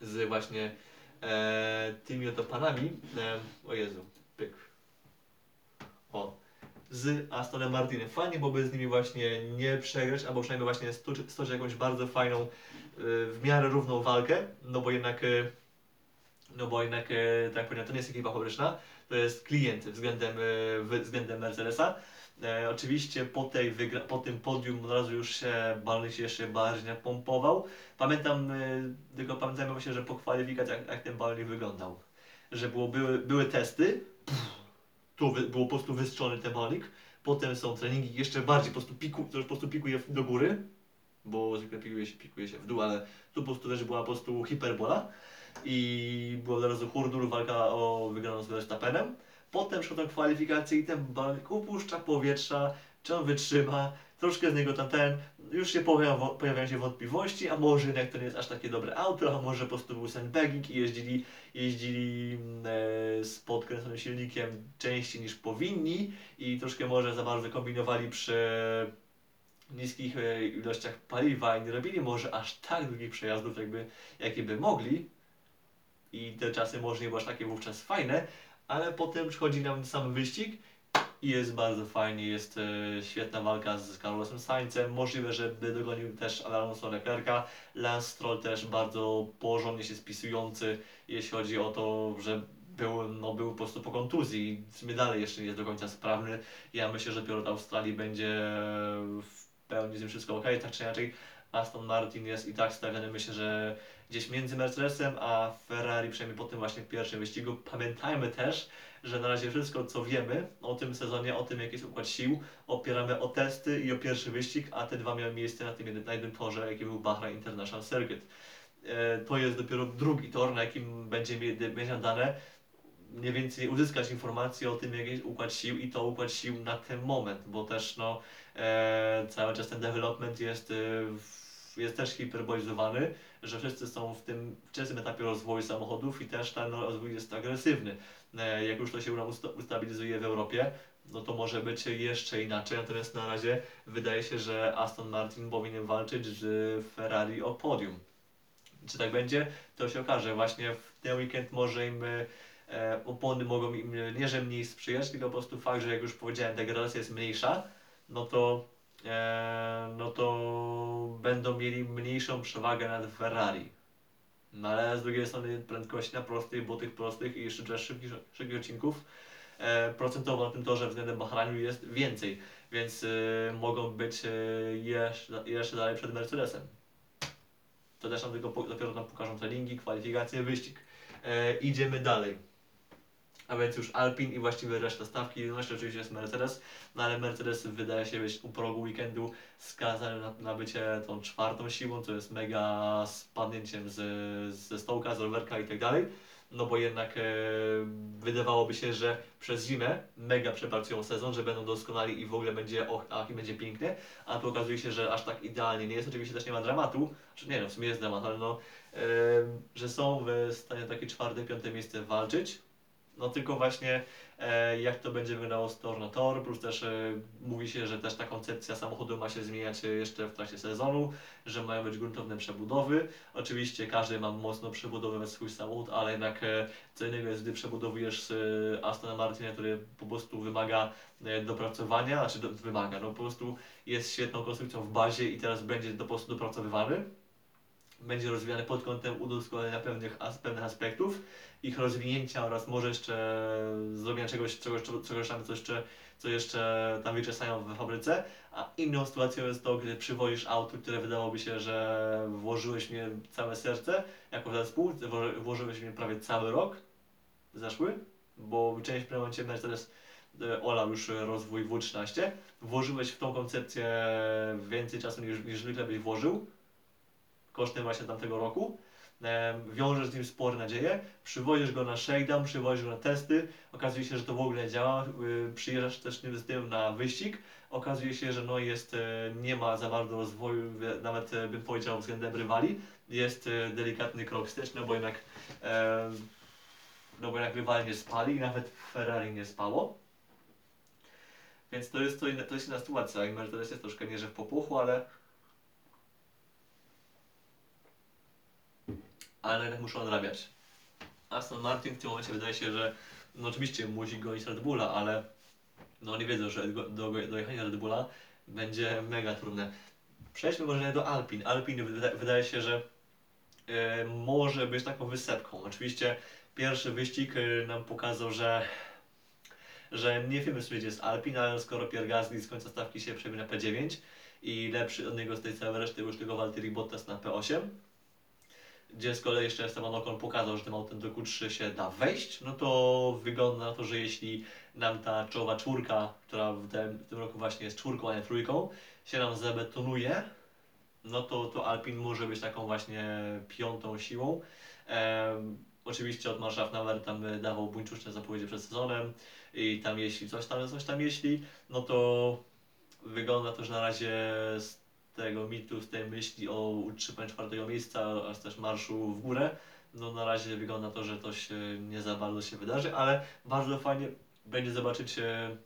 z właśnie e, tymi oto panami. E, o Jezu, pyk. O. Z Astonem Martinem. Fajnie byłoby z nimi właśnie nie przegrać, albo przynajmniej właśnie stoczyć, jakąś bardzo fajną, e, w miarę równą walkę, no bo jednak, e, no bo jednak, e, tak jak powiedziałem, to nie jest ekipa fabryczna, to jest klient względem, względem Mercedesa. E, oczywiście po, tej po tym podium od razu już się Balny się jeszcze bardziej napompował. Pamiętam, e, tylko pamiętajmy właśnie, że po kwalifikacjach jak, ten Balny wyglądał. Że było, były, były testy, tu było po prostu wystrzony ten balnik, potem są treningi jeszcze bardziej po prostu piku, po prostu pikuje do góry, bo zwykle pikuje się, pikuje się w dół, ale tu po prostu też była po prostu hiperbola i było zaraz hurdur, walka o wygraną z Verstappenem. Potem przychodzą kwalifikacje i ten balnik upuszcza powietrza, czy on wytrzyma, troszkę z niego tam ten, już się pojawiają, pojawiają się wątpliwości, a może jednak to nie jest aż takie dobre auto, a może po prostu był sandbagging i jeździli, jeździli mm, e, z podkręconym silnikiem częściej niż powinni i troszkę może za bardzo kombinowali przy niskich e, ilościach paliwa i nie robili może aż tak długich przejazdów, jakby, jakie by mogli. I te czasy może nie były aż takie wówczas fajne, ale potem przychodzi nam sam wyścig i jest bardzo fajnie, jest e, świetna walka z Carlosem Saincem, możliwe, że by dogonił też Alonso Leclerca, Lance Stroll też bardzo porządnie się spisujący, jeśli chodzi o to, że był, no, był po prostu po kontuzji w sumie dalej jeszcze nie jest do końca sprawny. Ja myślę, że w Australii będzie w pełni z tym wszystko ok, tak czy inaczej. Aston Martin jest i tak stawiany, myślę, że gdzieś między Mercedesem a Ferrari, przynajmniej po tym właśnie pierwszym wyścigu. Pamiętajmy też, że na razie wszystko, co wiemy o tym sezonie, o tym, jaki jest układ sił, opieramy o testy i o pierwszy wyścig, a te dwa miały miejsce na tym na jednym torze, jaki był Bahrain International Circuit. E, to jest dopiero drugi tor, na jakim będzie mieć dane mniej więcej uzyskać informacje o tym, jaki jest układ sił i to układ sił na ten moment, bo też no, e, cały czas ten development jest, e, jest też hiperbolizowany, że wszyscy są w tym wczesnym etapie rozwoju samochodów i też ten rozwój jest agresywny. E, jak już to się ustabilizuje w Europie, no to może być jeszcze inaczej, natomiast na razie wydaje się, że Aston Martin powinien walczyć z Ferrari o podium. Czy tak będzie? To się okaże. Właśnie w ten weekend może im e, opony mogą im nie, że mniej sprzyjać, tylko po prostu fakt, że jak już powiedziałem, degradacja jest mniejsza, no to, e, no to będą mieli mniejszą przewagę nad Ferrari. No ale z drugiej strony prędkości na prostych, bo tych prostych i jeszcze szybkich, szybkich odcinków e, procentowo na tym torze względem Bahrainu jest więcej, więc e, mogą być e, jeszcze, jeszcze dalej przed Mercedesem. To też nam tylko dopiero nam pokażą treningi, kwalifikacje, wyścig. E, idziemy dalej. A więc już Alpin i właściwie reszta stawki. No jeszcze oczywiście jest Mercedes, no ale Mercedes wydaje się być u progu weekendu skazany na, na bycie tą czwartą siłą, co jest mega spadnięciem z, ze stołka, z rowerka i tak dalej. No bo jednak e, wydawałoby się, że przez zimę mega przepracują sezon, że będą doskonali i w ogóle będzie och, ach, i będzie pięknie, a tu okazuje się, że aż tak idealnie nie jest. Oczywiście też nie ma dramatu, czy nie no, w sumie jest dramat, ale no, e, że są w stanie takie czwarte, piąte miejsce walczyć, no tylko właśnie e, jak to będzie wyglądało z tor na tor, plus też e, mówi się, że też ta koncepcja samochodu ma się zmieniać jeszcze w trakcie sezonu, że mają być gruntowne przebudowy. Oczywiście każdy ma mocno przebudowywać swój samochód, ale jednak e, co innego jest, gdy przebudowujesz e, Aston Martina, który po prostu wymaga e, dopracowania, znaczy do, wymaga, no po prostu jest świetną konstrukcją w bazie i teraz będzie po prostu dopracowywany będzie rozwijany pod kątem udoskonalenia pewnych, as, pewnych aspektów, ich rozwinięcia oraz może jeszcze zrobienia czegoś, czegoś, czegoś tam, co jeszcze, co jeszcze tam wyczesają w fabryce. A inną sytuacją jest to, gdy przywozisz auto, które wydawałoby się, że włożyłeś mnie całe serce jako zespół, włożyłeś mnie prawie cały rok zeszły, bo część w pewnym momencie Mercedes e, olał już rozwój W13, włożyłeś w tą koncepcję więcej czasu niż zwykle byś włożył, kosztem właśnie tamtego roku. E, wiążesz z nim spore nadzieje, przywozisz go na shakedown, przywozisz go na testy, okazuje się, że to w ogóle działa, e, przyjeżdżasz też z tym na wyścig, okazuje się, że no jest, e, nie ma za bardzo rozwoju, nawet bym powiedział względem rywali, jest delikatny krok wsteczny, no bo jednak, no bo jednak rywal nie spali i nawet Ferrari nie spało. Więc to jest, to, inna, to jest inna sytuacja. I Mercedes jest troszkę nie że w popuchu, ale ale jednak muszą odrabiać. Aston Martin w tym momencie wydaje się, że no oczywiście musi gonić Red Bulla, ale no oni wiedzą, że do, do, dojechanie Red Bulla będzie mega trudne. Przejdźmy może do Alpin. Alpin wyda, wydaje się, że e, może być taką wysepką. Oczywiście pierwszy wyścig e, nam pokazał, że że nie wiemy w sumie gdzie jest Alpin, ale skoro Pierre Gasly z końca stawki się przejmie na P9 i lepszy od niego z tej całej reszty już tylko Valtteri Bottas na P8, gdzie z kolei jeszcze Esteban Ocon pokazał, że tym autem do Q3 się da wejść, no to wygląda na to, że jeśli nam ta czołowa czwórka, która w tym, w tym roku właśnie jest czwórką, a nie trójką, się nam zabetonuje, no to, to Alpin może być taką właśnie piątą siłą. Ehm, oczywiście od Marszafnauer tam dawał buńczuczne zapowiedzi przed sezonem i tam jeśli coś tam, coś tam jeśli, no to wygląda to, że na razie tego mitu, z tej myśli o utrzymaniu czwartego miejsca oraz też marszu w górę, no na razie wygląda to, że to się nie za bardzo się wydarzy, ale bardzo fajnie będzie zobaczyć e,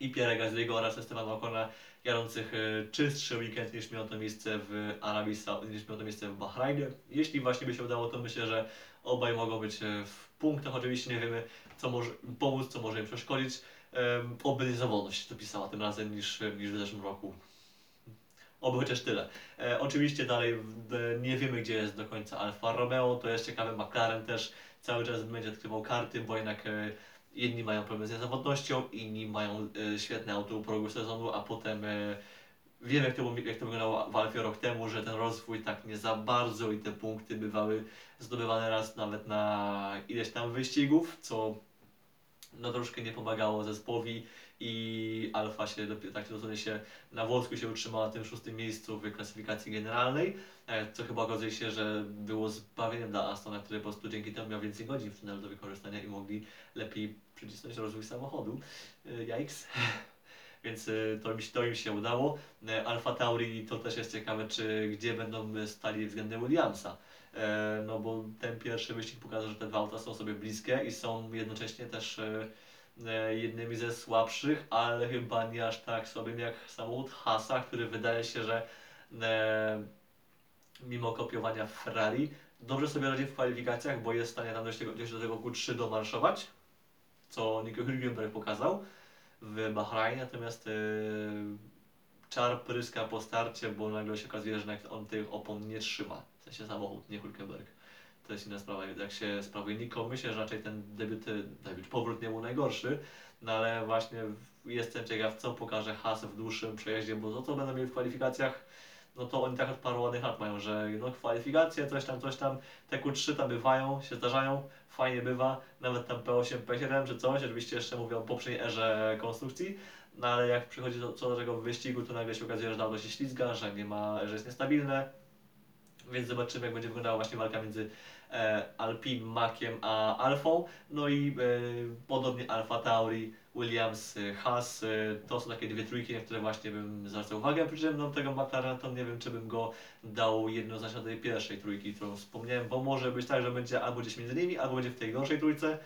i Pierre Gasly'ego oraz Estefana Ocona jadących e, czystszy weekend niż miał to miejsce w Arabii Saudyjskiej, niż miał to miejsce w Bahrajnie. Jeśli właśnie by się udało, to myślę, że Obaj mogą być e, w punktach, oczywiście nie wiemy, co może pomóc, co może im przeszkodzić. Oby zawodność dopisała tym razem niż, niż w zeszłym roku. Oby chociaż tyle. E, oczywiście dalej w- nie wiemy, gdzie jest do końca Alfa Romeo, to jest ciekawe. McLaren też cały czas będzie odkrywał karty, bo jednak e, jedni mają problem z niezawodnością, inni mają e, świetne auto u progu sezonu, a potem e, wiemy, jak to, jak to wyglądało w Alfie rok temu, że ten rozwój tak nie za bardzo i te punkty bywały zdobywane raz nawet na ileś tam wyścigów, co no troszkę nie pomagało zespołowi i Alfa się dopiero tak dosłownie się na włosku się utrzymała na tym szóstym miejscu w klasyfikacji generalnej, e, co chyba okazuje się, że było zbawieniem dla Astona, który po prostu dzięki temu miał więcej godzin w tunelu do wykorzystania i mogli lepiej przycisnąć rozwój samochodu. E, Yikes. Więc e, to, się- to im się udało. E, Alfa Tauri to też jest ciekawe, czy gdzie będą stali względem Williamsa. E, no bo ten pierwszy wyścig pokazał, że te dwa auta są sobie bliskie i są jednocześnie też e, e, jednymi ze słabszych, ale chyba nie aż tak słabym jak samochód Hasa, który wydaje się, że e, mimo kopiowania Ferrari dobrze sobie radzi w kwalifikacjach, bo jest w stanie tam dość, dość do tego Q3 domarszować, co Nico Hülkenberg pokazał w Bahrajnie, natomiast e, czar pryska po starcie, bo nagle się okazuje, że on tych opon nie trzyma, w sensie samochód, nie Hülkenberg. To jest inna sprawa, jak się sprawuje Nico, myślę, że raczej ten debiut, debiut powrót nie był najgorszy, no ale właśnie jestem ciekaw, co pokaże Haas w dłuższym przejeździe, bo to co będą mieli w kwalifikacjach, no to oni tak od paru ładnych lat mają, że no kwalifikacje, coś tam, coś tam, te Q3 tam bywają, się zdarzają, fajnie bywa, nawet tam P8, P7 czy coś, oczywiście jeszcze mówię o poprzedniej erze konstrukcji, no ale jak przychodzi co do tego wyścigu, to nagle się okazuje, że auto się ślizga, że nie ma, że jest niestabilne, więc zobaczymy jak będzie wyglądała właśnie walka między e, Alpine, Maciem a Alfą, no i e, podobnie Alfa Tauri, Williams, e, Haas, e, to są takie dwie trójki, na które właśnie bym zwracał uwagę, przy czym no, tego McLarena to nie wiem, czy bym go dał jednoznacznie do tej pierwszej trójki, którą wspomniałem, bo może być tak, że będzie albo gdzieś między nimi, albo będzie w tej gorszej trójce,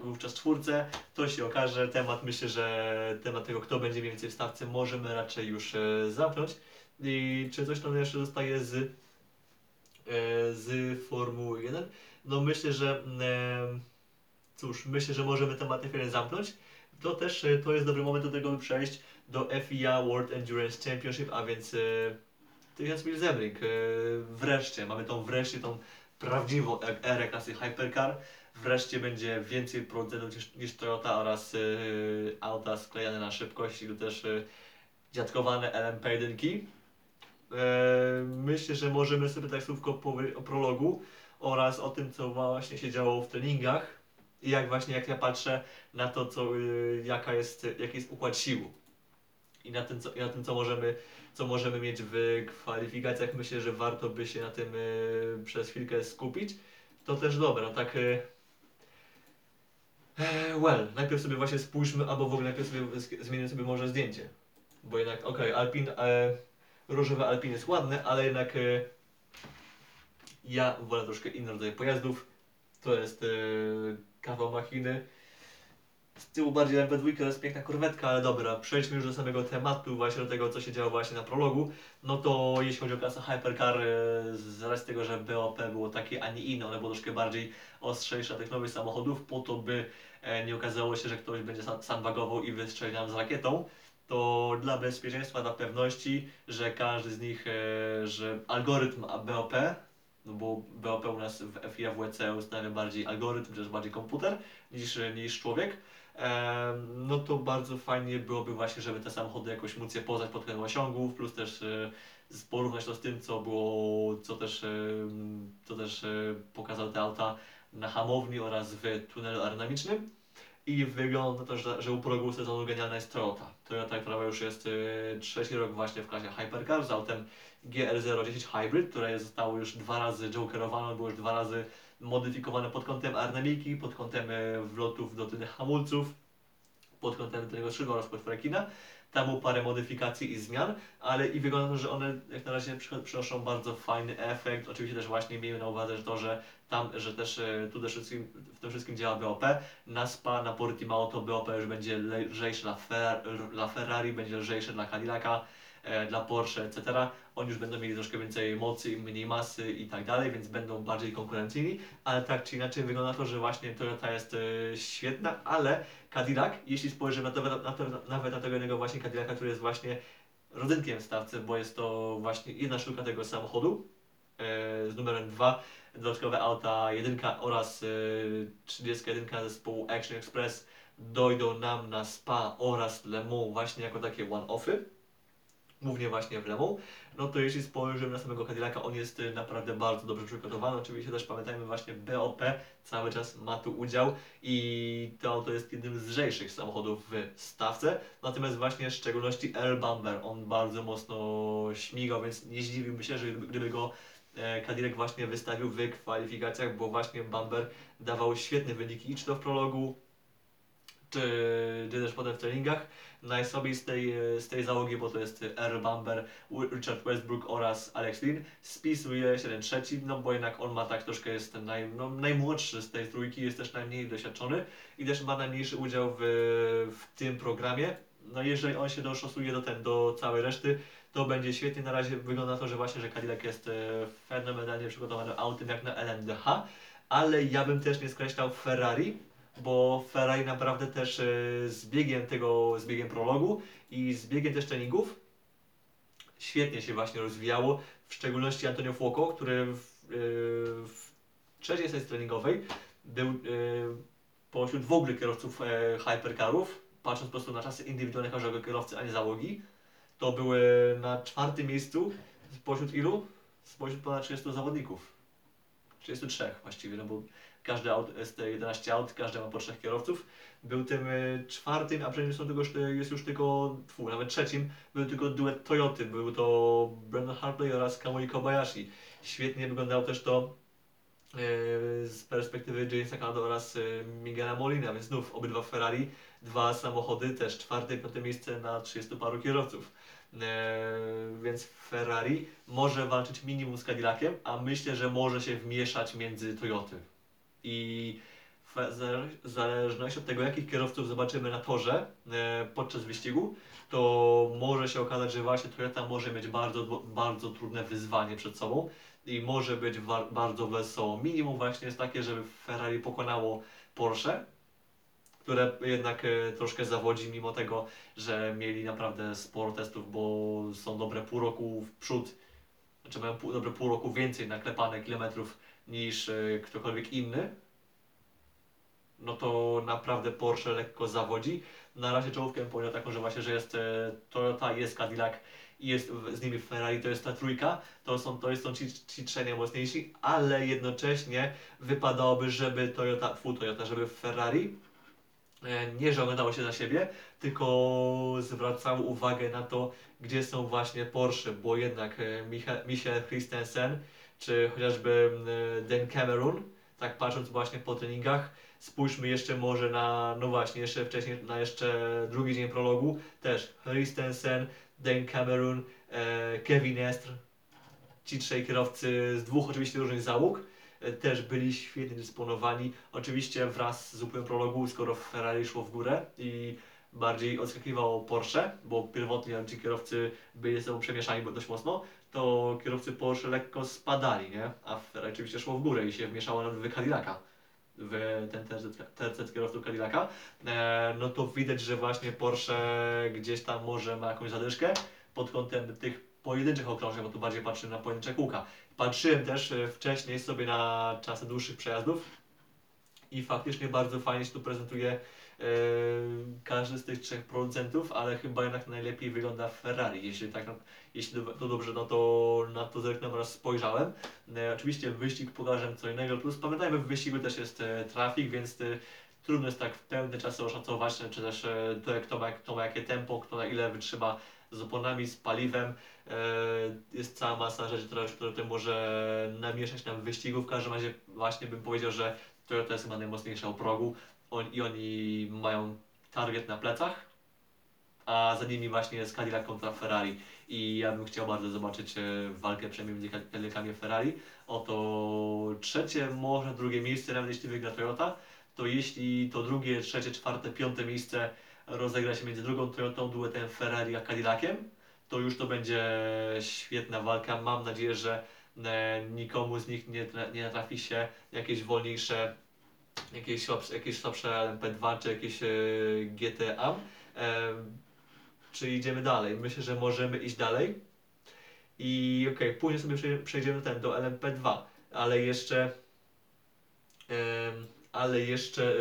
wówczas czwórce, to się okaże, temat myślę, że temat tego, kto będzie mniej więcej w stawce, możemy raczej już e, zamknąć. I czy coś tam jeszcze zostaje z, z Formuły 1? No myślę, że e, cóż, myślę, że możemy temat F1 zamknąć. To też e, to jest dobry moment do tego, by przejść do FIA World Endurance Championship, a więc e, 1000 mil Zemring. E, wreszcie, mamy tą wreszcie tą prawdziwą e- erę klasy Hypercar. Wreszcie będzie więcej producentów niż, niż Toyota oraz e, auta sklejane na szybkość i też e, dziadkowane LMP1. E, myślę, że możemy sobie tak słówko powiedzieć o prologu oraz o tym, co właśnie się działo w treningach i jak właśnie, jak ja patrzę na to, co, y, jaka jest, jaki jest układ sił i na tym, co, na tym, co możemy, co możemy mieć w kwalifikacjach. Myślę, że warto by się na tym y, przez chwilkę skupić. To też dobre, tak... Y, e, well, najpierw sobie właśnie spójrzmy, albo w ogóle najpierw sobie z- zmienimy sobie może zdjęcie. Bo jednak, okej, Alpin, e, różowy Alpin jest ładny, ale jednak e, ja wolę troszkę inny rodzaj pojazdów. To jest e, kawał machiny. Z tyłu bardziej MP2 to jest piękna korwetka, ale dobra, przejdźmy już do samego tematu, właśnie do tego, co się działo właśnie na prologu. No to jeśli chodzi o klasę Hypercar, e, z racji tego, że BOP było takie, a nie inne, one było troszkę bardziej ostrzejsze tych nowych samochodów, po to by nie okazało się, że ktoś będzie sa- sandbagował i wystrzeli nam z rakietą, to dla bezpieczeństwa, dla pewności, że każdy z nich, e, że algorytm BOP, no bo BOP u nas w FIA WC ustawia bardziej algorytm, też bardziej komputer niż, niż człowiek, Em, no to bardzo fajnie byłoby właśnie, żeby te samochody jakoś móc je poznać pod względem osiągów, plus też e, porównać to z tym, co było, co też, co też e, pokazały te auta na hamowni oraz w tunelu aerodynamicznym. I wygląda to, że, że u progu sezonu genialna jest Toyota. Toyota, która już jest e, trzeci rok właśnie w klasie Hypercar z autem GR010 Hybrid, które zostało już dwa razy jokerowane, było już dwa razy modyfikowane pod kątem aerodynamiki, pod kątem e, wlotów do tylnych hamulców, pod kątem tylnego skrzydła oraz podfrekina. Tam było parę modyfikacji i zmian, ale i wygląda to, że one jak na razie przy- przynoszą bardzo fajny efekt. Oczywiście też właśnie miejmy na uwadze to, że tam, że też e, tu też wszystkim, w tym wszystkim działa BOP. Na SPA, na Portimao to BOP już będzie lżejsze dla, Fer dla Ferrari, będzie lżejsze dla Cadillaca. e, dla Porsche, etc. Oni już będą mieli troszkę więcej mocy mniej masy i tak dalej, więc będą bardziej konkurencyjni, ale tak czy inaczej wygląda to, że właśnie Toyota jest e, świetna, ale Cadillac, jeśli spojrzymy na to, na to, nawet na tego jednego właśnie Cadillaca, który jest właśnie rodzynkiem stawce, bo jest to właśnie jedna sztuka tego samochodu e, z numerem 2, dodatkowe auta 1 oraz e, 31 zespołu Action Express dojdą nam na Spa oraz Le Mans właśnie jako takie one-offy, głównie właśnie w Le Mans, no to jeśli spojrzymy na samego Cadillaca, on jest y, naprawdę bardzo dobrze przygotowany. Oczywiście też pamiętajmy właśnie BOP cały czas ma tu udział i to auto jest jednym z lżejszych samochodów w stawce. Natomiast właśnie w szczególności Earl Bamber, on bardzo mocno śmigał, więc nie zdziwiłbym się, że gdyby- go Cadillac właśnie wystawił w kwalifikacjach, bo właśnie Bamber dawał świetne wyniki i czy to w prologu, czy, czy też potem w treningach. Najsłabiej z tej, z tej załogi, bo to jest Earl Bamber, Richard Westbrook oraz Alex Lynn. Spisuje 7 trzeci, no bo jednak on ma tak troszkę jest ten naj, no, najmłodszy z tej trójki, jest też najmniej doświadczony i też ma najmniejszy udział w, w tym programie. No jeżeli on się doszosuje do, ten, do całej reszty, to będzie świetnie. Na razie wygląda na to, że właśnie, że Cadillac jest e, fenomenalnie przygotowanym autem jak na LMDH, ale ja bym też nie skreślał Ferrari, bo Ferrari naprawdę też e, z biegiem tego, z biegiem prologu i z biegiem też treningów świetnie się właśnie rozwijało, w szczególności Antonio Fuoco, który w, e, w trzeciej sesji treningowej był pośród w ogóle kierowców hypercarów, patrząc po prostu na czasy indywidualne każdego kierowcy, a nie załogi, to były na czwartym miejscu spośród ilu? Spośród ponad 30 zawodników. 33 właściwie, no bo każdy aut, jest 11 aut, każdy ma po trzech kierowców. Był tym e, czwartym, a przecież są tylko, jest już tylko, tfu, nawet trzecim, był tylko duet Toyoty. Był to Brandon Hartley oraz Kamui Kobayashi. Świetnie wyglądało też to e, z perspektywy Jamesa Canada oraz e, Miguela Molina, więc znów obydwa Ferrari, dwa samochody, też czwarte i piąte miejsce na 30 paru kierowców. E, więc Ferrari może walczyć minimum z Cadillaciem, a myślę, że może się wmieszać między Toyoty. I w zale- w zależności od tego, jakich kierowców zobaczymy na torze e, podczas wyścigu, to może się okazać, że właśnie Toyota może mieć bardzo, bardzo trudne wyzwanie przed sobą i może być bardzo wesoło. Minimum właśnie jest takie, żeby Ferrari pokonało Porsche, które jednak e, troszkę zawodzi, mimo tego, że mieli naprawdę sporo testów, bo są dobre pół roku w przód, znaczy mają pół, dobre pół roku więcej naklepane kilometrów niż e, ktokolwiek inny, no to naprawdę Porsche lekko zawodzi. Na razie czołówkę powiedział taką, że właśnie, że jest e, Toyota, jest Cadillac i jest z nimi Ferrari, to jest ta trójka, to są, to są ci, ci trzej najmocniejsi, ale jednocześnie wypadałoby, żeby Toyota, fu Toyota, żeby Ferrari nie że oglądało się za siebie, tylko zwracało uwagę na to, gdzie są właśnie Porsche, bo jednak e, Micha- Michael Christensen, czy chociażby e, Dan Cameron, tak patrząc właśnie po treningach, spójrzmy jeszcze może na, no właśnie, jeszcze wcześniej, na jeszcze drugi dzień prologu, też Christensen, Dan Cameron, e, Kevin Estr, ci trzej kierowcy z dwóch oczywiście różnych załóg, e, też byli świetnie dysponowani, oczywiście wraz z upływem prologu, skoro Ferrari szło w górę i bardziej odskakiwało Porsche, bo pierwotnie ci kierowcy byli ze sobą przemieszani dość mocno, to kierowcy Porsche lekko spadali, nie? A Ferrari oczywiście szło w górę i się wmieszało nawet w Cadillaca, w ten tercet kierowców Cadillaca, e, no to widać, że właśnie Porsche gdzieś tam może ma jakąś zadyszkę pod kątem tych pojedynczych okrążeń, bo tu bardziej patrzymy na pojedyncze kółka. Patrzyłem też e, wcześniej sobie na czasy dłuższych przejazdów i faktycznie bardzo fajnie się tu prezentuje e, każdy z tych trzech producentów, ale chyba jednak najlepiej wygląda Ferrari, jeśli tak jeśli to, dobrze no to na to zerknąłem oraz spojrzałem. E, oczywiście wyścig pokażę co innego, plus pamiętajmy w wyścigu też jest e, trafik, więc e, trudno jest tak w pełne czasy oszacować, czy też e, to kto, ma, kto ma jakie tempo, kto na ile wytrzyma z oponami, z paliwem. E, jest cała masa rzeczy, która, która tutaj może namieszać nam wyścigu. W każdym razie właśnie bym powiedział, że Toyota jest chyba najmocniejsza u progu on, i oni mają target na plecach, a za nimi właśnie jest Cadillac kontra Ferrari. I ja bym chciał bardzo zobaczyć e, walkę przynajmniej między Cadillacami Ferrari. Oto trzecie, może drugie miejsce, nawet jeśli wygra Toyota, to jeśli to drugie, trzecie, czwarte, piąte miejsce rozegra się między drugą Toyotą, duetem Ferrari a Cadillaciem, to już to będzie świetna walka. Mam nadzieję, że e, nikomu z nich nie, nie natrafi się jakieś wolniejsze, jakieś słabsze, jakieś słabsze LMP2 czy jakieś e, GTA. E, czy idziemy dalej? Myślę, że możemy iść dalej. I okej, później sobie przej- przejdziemy ten do LMP2, ale jeszcze ale jeszcze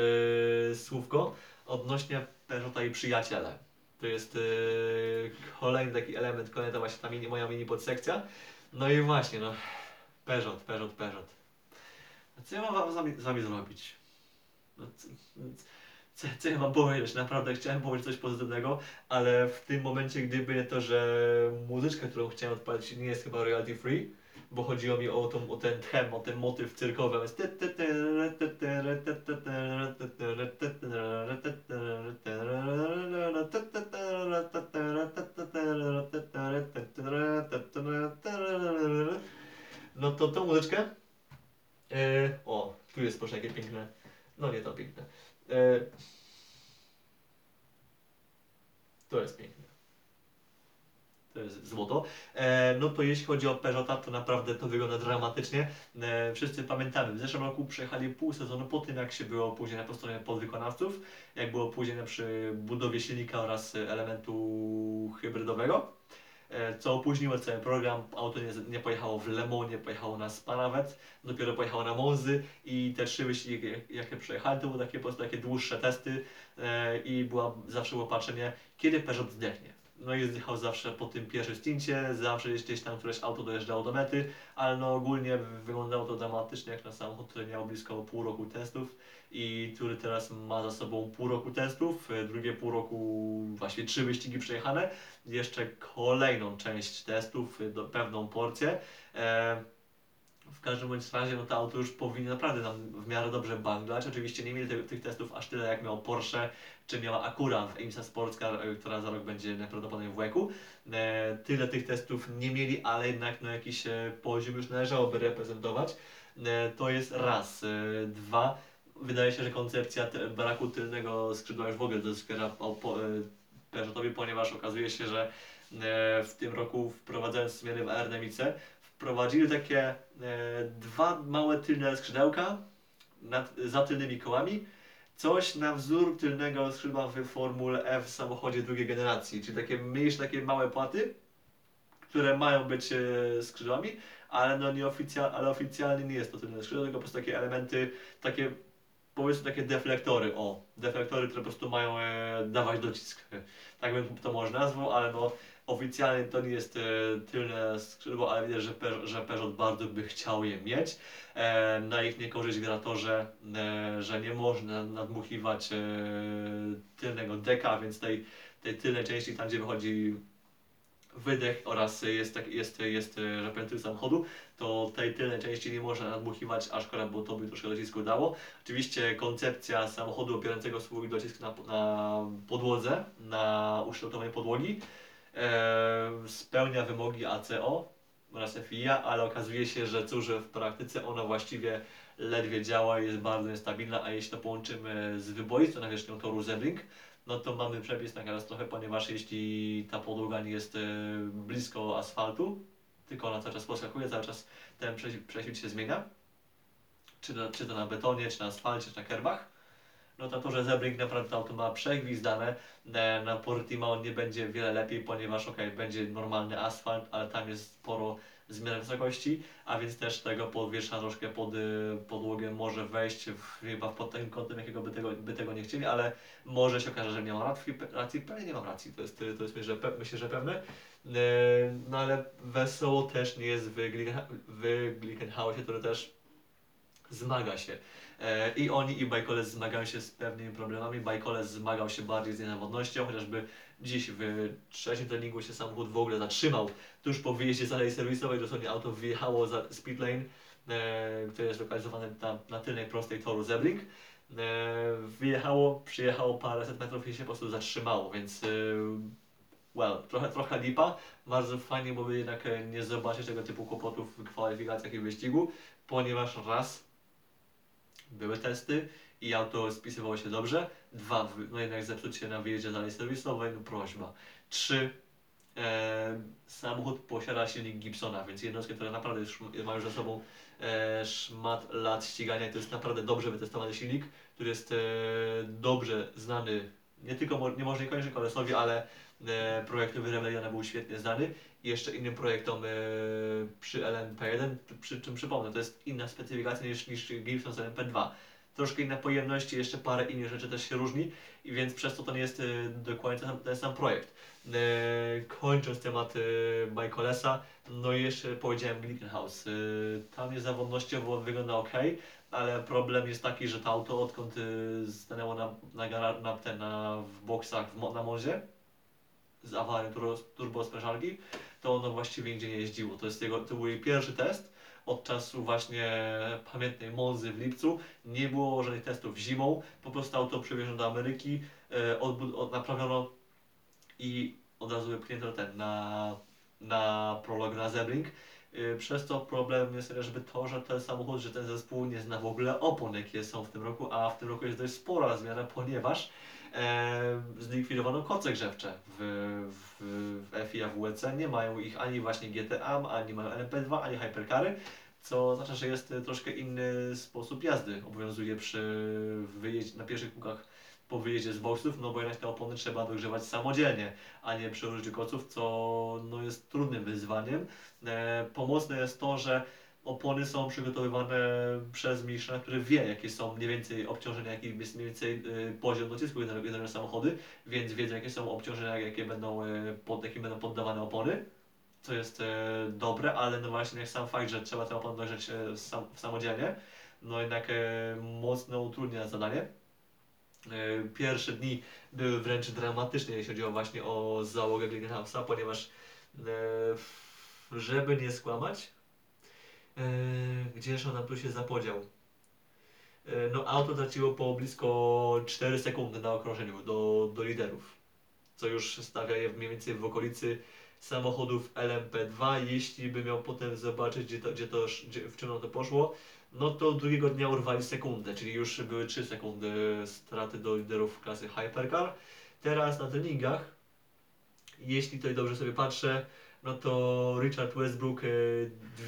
słówko odnośnie Peugeota i przyjaciele. To jest e, kolejny taki element, kolejna właśnie ta mini, moja mini podsekcja. No i właśnie, no, Peugeot, Peugeot, Peugeot. A co ja mam wam z wami, zrobić? No, co, co, co ja mam powiedzieć? Naprawdę chciałem powiedzieć coś pozytywnego, ale w tym momencie, gdyby nie to, że muzyczka, którą chciałem odpalić nie jest chyba royalty free, bo chodziło mi o, tą, o ten tchem, o ten motyw cyrkowy. No to tą muzyczkę. E, o, tu jest proszę jakie piękne. No nie to piękne. E, to jest piękne. To jest złoto. E, no to jeśli chodzi o Peugeota, to naprawdę to wygląda dramatycznie. E, wszyscy pamiętamy, w zeszłym roku przejechali pół sezonu po tym, jak się było później po stronie podwykonawców, jak było później przy budowie silnika oraz elementu hybrydowego. E, co opóźniło cały program, auto nie, nie pojechało w Le Mans, nie pojechało na Spa nawet, dopiero pojechało na Monzy i te trzy wyścigi, jak- jakie przejechali, to były takie po prostu takie dłuższe testy e, i była, zawsze było patrzenie, kiedy Peugeot zdechnie. No i zjechał zawsze po tym pierwszym stincie, zawsze gdzieś tam któreś auto dojeżdżało do mety, ale no ogólnie wyglądało to dramatycznie jak na samochód, który miał blisko pół roku testów i który teraz ma za sobą pół roku testów, drugie pół roku, właściwie trzy wyścigi przejechane, jeszcze kolejną część testów, do, pewną porcję. E, w każdym bądź razie no to auto już powinno naprawdę nam w miarę dobrze banglać. Oczywiście nie mieli te, tych testów aż tyle jak miał Porsche, czy miała Acura w IMSA Sportscar, e, która za rok będzie najprawdopodobniej w łeku. E, tyle tych testów nie mieli, ale jednak no, jakiś e, poziom już należałoby reprezentować. E, to jest raz. E, dwa. Wydaje się, że koncepcja braku tylnego skrzydła już w ogóle doskwiera e, Peugeotowi, ponieważ okazuje się, że w tym roku wprowadzając zmiany w aerodynamice, wprowadzili takie e, dwa małe tylne skrzydełka nad, za tylnymi kołami, coś na wzór tylnego skrzydła w Formule F w samochodzie drugiej generacji, czyli takie mniejsze, takie małe płaty, które mają być e, skrzydłami, ale no nieoficjalnie, ale oficjalnie nie jest to tylne skrzydło, tylko po prostu takie elementy, takie powiedzmy takie deflektory, o, deflektory, które po prostu mają e, dawać docisk. Tak bym to może nazwał, ale no oficjalnie to nie jest e, tylne skrzydło, ale widać, że, Pe- że Peugeot bardzo by chciał je mieć. E, na ich niekorzyść gra to, że, e, że nie można nadmuchiwać tylnego deka, więc tej, tej tylnej części, tam gdzie wychodzi wydech oraz jest, jest, jest że samochodu, to tej tylnej części nie można nadmuchiwać, a szkoda, bo to by troszkę docisku dało. Oczywiście koncepcja samochodu opierającego swój docisk na, na podłodze, na ukształtowej podłogi, spełnia wymogi ACO oraz FIA, ale okazuje się, że cóż, w praktyce ona właściwie ledwie działa i jest bardzo niestabilna, a jeśli to połączymy z wyboistą nawierzchnią toru Zebring, no to mamy przepis na katastrofę, ponieważ jeśli ta podłoga nie jest e, blisko asfaltu, tylko ona cały czas poskakuje, cały czas ten prześ- prześwit się zmienia, czy czy to na betonie, czy na asfalcie, czy na kerbach, no to to, że Zebring naprawdę to auto ma przegwizdane, e, na Portimao nie będzie wiele lepiej, ponieważ ok, będzie normalny asfalt, ale tam jest sporo zmian wysokości, a więc też tego podwiesza troszkę pod y, podłogę może wejść w, chyba pod tym kątem, jakiego by tego, by tego nie chcieli, ale może się okaże, że nie mam racji, pewnie nie mam racji, to jest, to jest myślę, że, myślę, że pewne. E, No ale wesoło też nie jest w, Glickenha- w Glickenhausie, który też zmaga się. E, I oni i Bajkoles zmagają się z pewnymi problemami. Bajkoles zmagał się bardziej z niezawodnością, chociażby dziś w trzecim treningu się samochód w ogóle zatrzymał. Tuż po wyjeździe z alei serwisowej dosłownie auto wyjechało za speed lane, e, który jest lokalizowany na, na tylnej prostej toru Zebring. E, wyjechało, przyjechało paręset metrów i się po prostu zatrzymało, więc well, trochę, trochę lipa. Bardzo fajnie byłoby jednak nie zobaczyć tego typu kłopotów w kwalifikacjach i wyścigu, ponieważ raz były testy i auto spisywało się dobrze. Dwa, no jednak zepsucie na wyjeździe dalej serwisowej, no prośba. Trzy, E, samochód posiada silnik Gibsona, więc jednostkę, która naprawdę już ma już za sobą e, szmat lat ścigania to jest naprawdę dobrze wytestowany silnik, który jest e, dobrze znany nie tylko, nie może niekoniecznie kolesowi, ale e, projektowi Rebelliona był świetnie znany jeszcze innym projektom e, przy LMP1, przy czym przypomnę, to jest inna specyfikacja niż, niż Gibson z LMP2. Troszkę inna pojemność jeszcze parę innych rzeczy też się różni i więc przez to to nie jest e, dokładnie ten ten sam projekt. E, kończąc temat Michaelesa, no i jeszcze powiedziałem Glickenhaus. Tam jest zawodnościowo wygląda ok, ale problem jest taki, że to auto odkąd stanęło na, na, na, ten, na w boksach w, na Monzie z awarią turbo, turbo sprężarki, to ono właściwie nigdzie nie jeździło. To, jest jego, to był jej pierwszy test od czasu właśnie pamiętnej Monzy w lipcu. Nie było żadnych testów zimą, po prostu auto przewieziono do Ameryki, e, odbud- od, naprawiono i od razu wypchnięto ten na, na prolog na Zebring. Y, Przez to problem jest chociażby to, że ten samochód, że ten zespół nie zna w ogóle opon, jakie są w tym roku, a w tym roku jest dość spora zmiana, ponieważ e, zlikwidowano koce grzewcze w, w, w FIA w WEC. Nie mają ich ani właśnie GTA, ani mają LMP2, ani Hypercary, co oznacza, że jest e, troszkę inny sposób jazdy. Obowiązuje przy wyjeździe na pierwszych kółkach po wyjeździe z boksów, no bo jednak te opony trzeba dogrzewać samodzielnie, a nie przy użyciu koców, co no, jest trudnym wyzwaniem. E, pomocne jest to, że opony są przygotowywane przez mistrza, który wie, jakie są mniej więcej obciążenia, jaki jest mniej więcej e, poziom docisku jednego samochody, więc wiedzą, jakie są obciążenia, jakie będą, e, pod, jakim będą poddawane opony. Co jest e, dobre, ale no właśnie jak sam fakt, że trzeba te opony dojrzeć sam, samodzielnie, no jednak mocno utrudnia zadanie. Pierwsze dni były wręcz dramatyczne, jeśli chodzi o właśnie o załogę Glickenhausa, ponieważ żeby nie skłamać, gdzież nam tu się zapodział. E, no auto traciło po blisko 4 sekundy na okrążeniu do, do liderów, co już stawia je mniej więcej w okolicy samochodów LMP2. Jeśli by miał potem zobaczyć, gdzie to, gdzie to, gdzie, w czym to poszło, no to drugiego dnia urwali sekundę, czyli już były 3 sekundy straty do liderów klasy Hypercar. Teraz na treningach, jeśli tutaj dobrze sobie patrzę, no to Richard Westbrook e,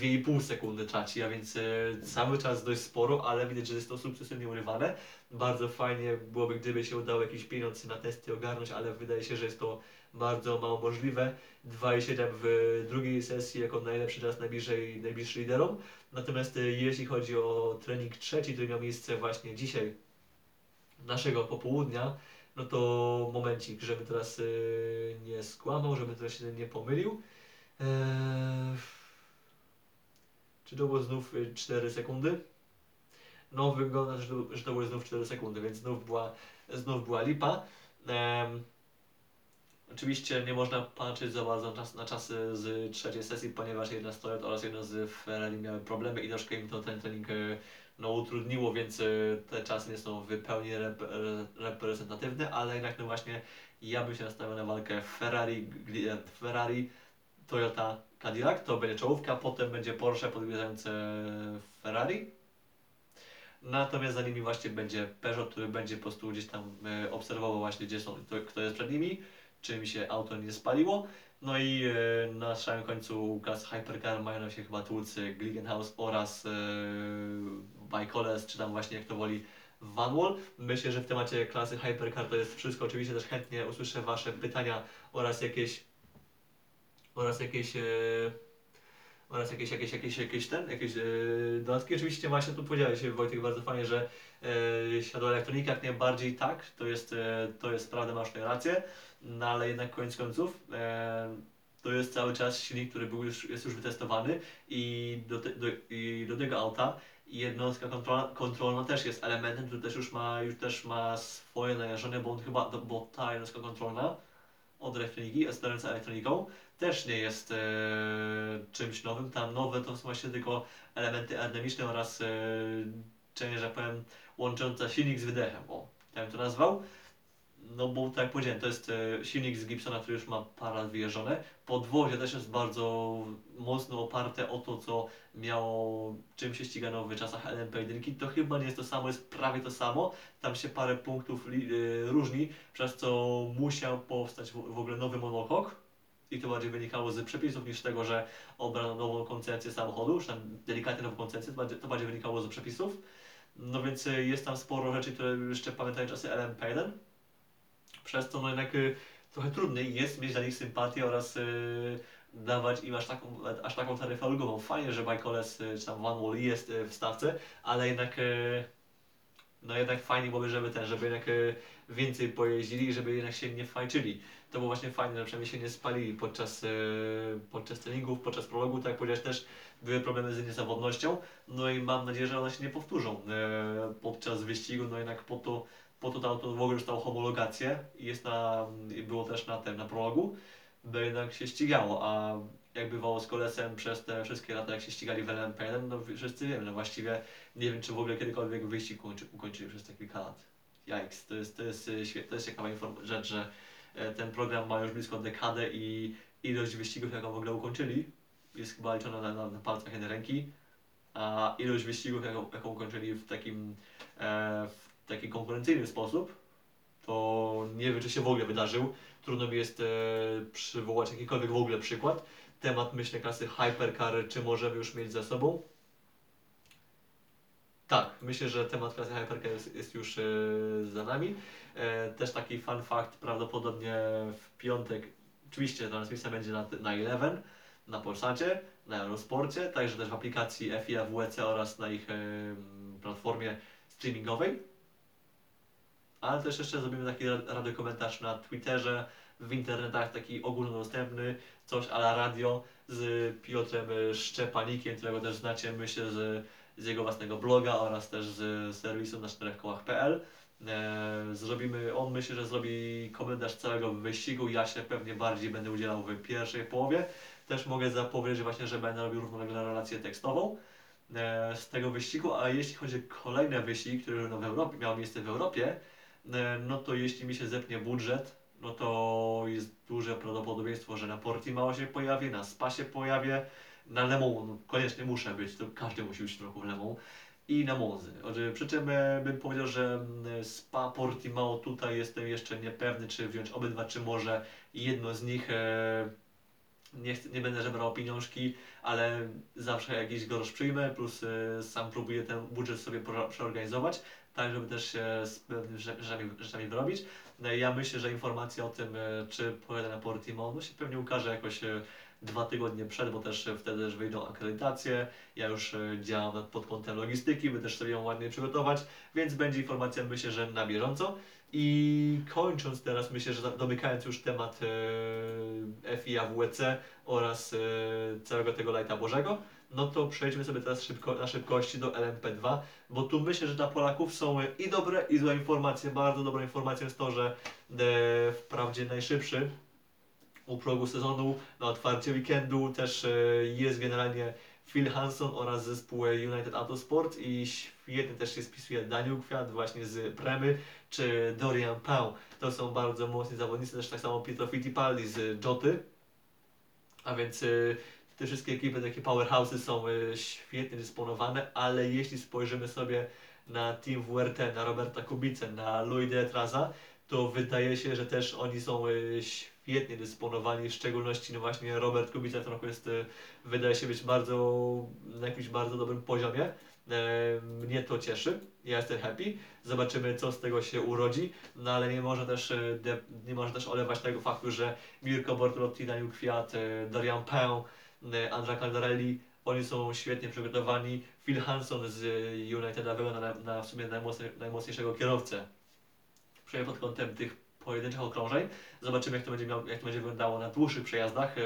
2,5 sekundy traci, a więc e, cały czas dość sporo, ale widać, że jest to sukcesywnie urywane. Bardzo fajnie byłoby, gdyby się udało jakiś pieniądz na testy ogarnąć, ale wydaje się, że jest to bardzo mało możliwe. 2,7 w drugiej sesji jako najlepszy czas najbliżej, najbliższy liderom. Natomiast e, jeśli chodzi o trening trzeci, który miał miejsce właśnie dzisiaj, naszego popołudnia, no to momencik, żeby teraz e, nie skłamał, żeby teraz się nie pomylił. Eee, czy to było znów e, 4 sekundy? No wygląda, że to, że to były znów 4 sekundy, więc znów była, znów była lipa. Em, Oczywiście nie można patrzeć za bardzo na, czas, na czasy z trzeciej sesji, ponieważ jedna z Toyota oraz jedna z Ferrari miały problemy i troszkę im to ten trening e, no, utrudniło, więc e, te czasy nie są w pełni rep, re- reprezentatywne, ale jednak no właśnie ja bym się nastawiał na walkę Ferrari, Gli- Ferrari, Toyota, Cadillac, to będzie czołówka, potem będzie Porsche podgryzające Ferrari. Natomiast za nimi właśnie będzie Peugeot, który będzie po prostu gdzieś tam e, obserwował właśnie gdzie są, kto, jest przed nimi, czy mi się auto nie spaliło. No i e, na samym końcu klasy Hypercar mają nam się chyba tłuc Glickenhaus oraz e, Bajkoles, czy tam właśnie jak to woli Vanwall. Myślę, że w temacie klasy Hypercar to jest wszystko. Oczywiście też chętnie usłyszę Wasze pytania oraz jakieś oraz jakieś e, oraz jakieś, jakieś, jakieś, jakieś ten, jakieś e, dodatki. Oczywiście właśnie tu powiedziałeś Wojtek bardzo fajnie, że e, siadła elektronika jak najbardziej tak, to jest, e, to jest prawda, masz rację, no ale jednak koniec końców e, to jest cały czas silnik, który był już, jest już wytestowany i do, te, do, i do tego auta jednostka kontrolna, kontrolna też jest elementem, który też już ma, już też ma swoje najażone, bo on chyba, bo ta jednostka kontrolna od elektroniki, jest elektroniką, też nie jest e, czymś nowym. Tam nowe to są właśnie tylko elementy aerodynamiczne oraz e, część, że tak powiem, łącząca silnik z wydechem. O, tak bym to nazwał. No bo tak jak powiedziałem, to jest e, silnik z Gibsona, który już ma parę lat wyjeżdżone. Podwozie też jest bardzo mocno oparte o to, co miało, czym się ścigano w czasach LMP1. To chyba nie jest to samo, jest prawie to samo. Tam się parę punktów e, różni, przez co musiał powstać w, w ogóle nowy monocoque i to bardziej wynikało z przepisów niż tego, że obrano nową koncepcję samochodu, czy tam delikatnie nową koncepcję, to bardziej, wynikało z przepisów. No więc y, jest tam sporo rzeczy, które jeszcze pamiętają czasy LMP1. Przez to no jednak y, trochę trudniej jest mieć dla nich sympatię oraz y, dawać im aż taką, aż taką taryfę ulgową. Fajnie, że Bajkoles czy tam Van Wall jest w stawce, ale jednak no jednak fajnie byłoby, żeby ten, żeby jednak więcej pojeździli żeby jednak się nie fajczyli. To było właśnie fajne, że przynajmniej się nie spalili podczas, y, podczas treningów, podczas prologu, tak jak powiedziałeś też, były problemy z niezawodnością, no i mam nadzieję, że one się nie powtórzą e, podczas wyścigu, no jednak po to, po to to w ogóle dostało homologację i jest na, i było też na tym, na prologu, by jednak się ścigało, a jak bywało z kolesem przez te wszystkie lata, jak się ścigali w LMP1, no wszyscy wiemy, no właściwie nie wiem, czy w ogóle kiedykolwiek wyścig ukończy, ukończyli przez te kilka lat. Jajks, to jest, to jest, y, świe- to jest ciekawa rzecz, że e, ten program ma już blisko dekadę i ilość wyścigów, jaką w ogóle ukończyli, jest chyba liczona na, na, na palcach jednej ręki, a ilość wyścigów, jaką, jaką ukończyli w takim, e, w taki konkurencyjny sposób, to nie wiem, czy się w ogóle wydarzył. Trudno mi jest e, przywołać jakikolwiek w ogóle przykład. Temat, myślę, klasy Hypercar, czy możemy już mieć za sobą? Tak, myślę, że temat klasy Hypercar jest, jest już e, za nami. E, też taki fun fact, prawdopodobnie w piątek, oczywiście transmisja będzie na, na Eleven, na Polsacie, na Eurosporcie, także też w aplikacji FIA WEC oraz na ich em, platformie streamingowej. Ale też jeszcze zrobimy taki ra- radio komentarz na Twitterze, w internetach taki ogólnodostępny, coś a la radio z Piotrem Szczepanikiem, którego też znacie myślę z, z jego własnego bloga oraz też z serwisu na kołach.pl. E, zrobimy, on myślę, że zrobi komentarz całego wyścigu, ja się pewnie bardziej będę udzielał w pierwszej połowie. Też mogę zapowiedzieć właśnie, że będę robił równolegle relację tekstową e, z tego wyścigu, a jeśli chodzi o kolejne wyścigi, które będą w Europie, miały miejsce w Europie, e, no to jeśli mi się zepnie budżet, no to jest duże prawdopodobieństwo, że na Portimao się pojawię, na Spa się pojawię, na Le Mans no, koniecznie muszę być, to każdy musi być trochę w Le Mans i na Monzy. Znaczy, Przy czym e, bym powiedział, że Spa, Portimao tutaj jestem jeszcze niepewny, czy wziąć obydwa, czy może jedno z nich. E, nie, chcę, nie będę żebrał pieniążki, ale zawsze jakiś grosz przyjmę, plus e, sam próbuję ten budżet sobie przeorganizować, tak żeby też się z pewnymi rzeczami, rzeczami, wyrobić. No ja myślę, że informacja o tym, czy pojadę na Portimao, no się pewnie ukaże jakoś dwa tygodnie przed, bo też wtedy też wyjdą akredytacje. Ja już e, działam pod kątem logistyki, by też sobie ją ładnie przygotować, więc będzie informacja myślę, że na bieżąco. I kończąc teraz, myślę, że domykając już temat e, FIA WEC oraz e, całego tego lajta Bożego, no to przejdźmy sobie teraz szybko, na szybkości do LMP2, bo tu myślę, że dla Polaków są i dobre, i złe informacje. Bardzo dobrą informacją jest to, że wprawdzie najszybszy u progu sezonu na otwarcie weekendu też e, jest generalnie Phil Hanson oraz zespół United Autosport i świetnie też się spisuje Daniel Kwiat właśnie z Premy czy Dorian Pau. To są bardzo mocni zawodnicy, też tak samo Pietro Fittipaldi z Joty. A więc e, te wszystkie ekipy, takie powerhouse'y są e, świetnie dysponowane, ale jeśli spojrzymy sobie na Team WRT, na Roberta Kubicę, na Louis de Traza, to wydaje się, że też oni są e, świetnie dysponowani, w szczególności no właśnie Robert Kubica trochę jest, e, wydaje się być bardzo, na jakimś bardzo dobrym poziomie. E, Mnie to cieszy, ja jestem happy. Zobaczymy, co z tego się urodzi, no ale nie można też, e, nie można też olewać tego faktu, że Mirko Bortolotti, Daniel Kwiat, Dorian Pę, Andra Caldarelli, oni są świetnie przygotowani. Phil Hanson z Uniteda wygląda na, na w sumie najmocniej, najmocniejszego kierowcę przynajmniej pod kątem tych pojedynczych okrążeń. Zobaczymy, jak to będzie, miał, jak to będzie wyglądało na dłuższych przejazdach, e,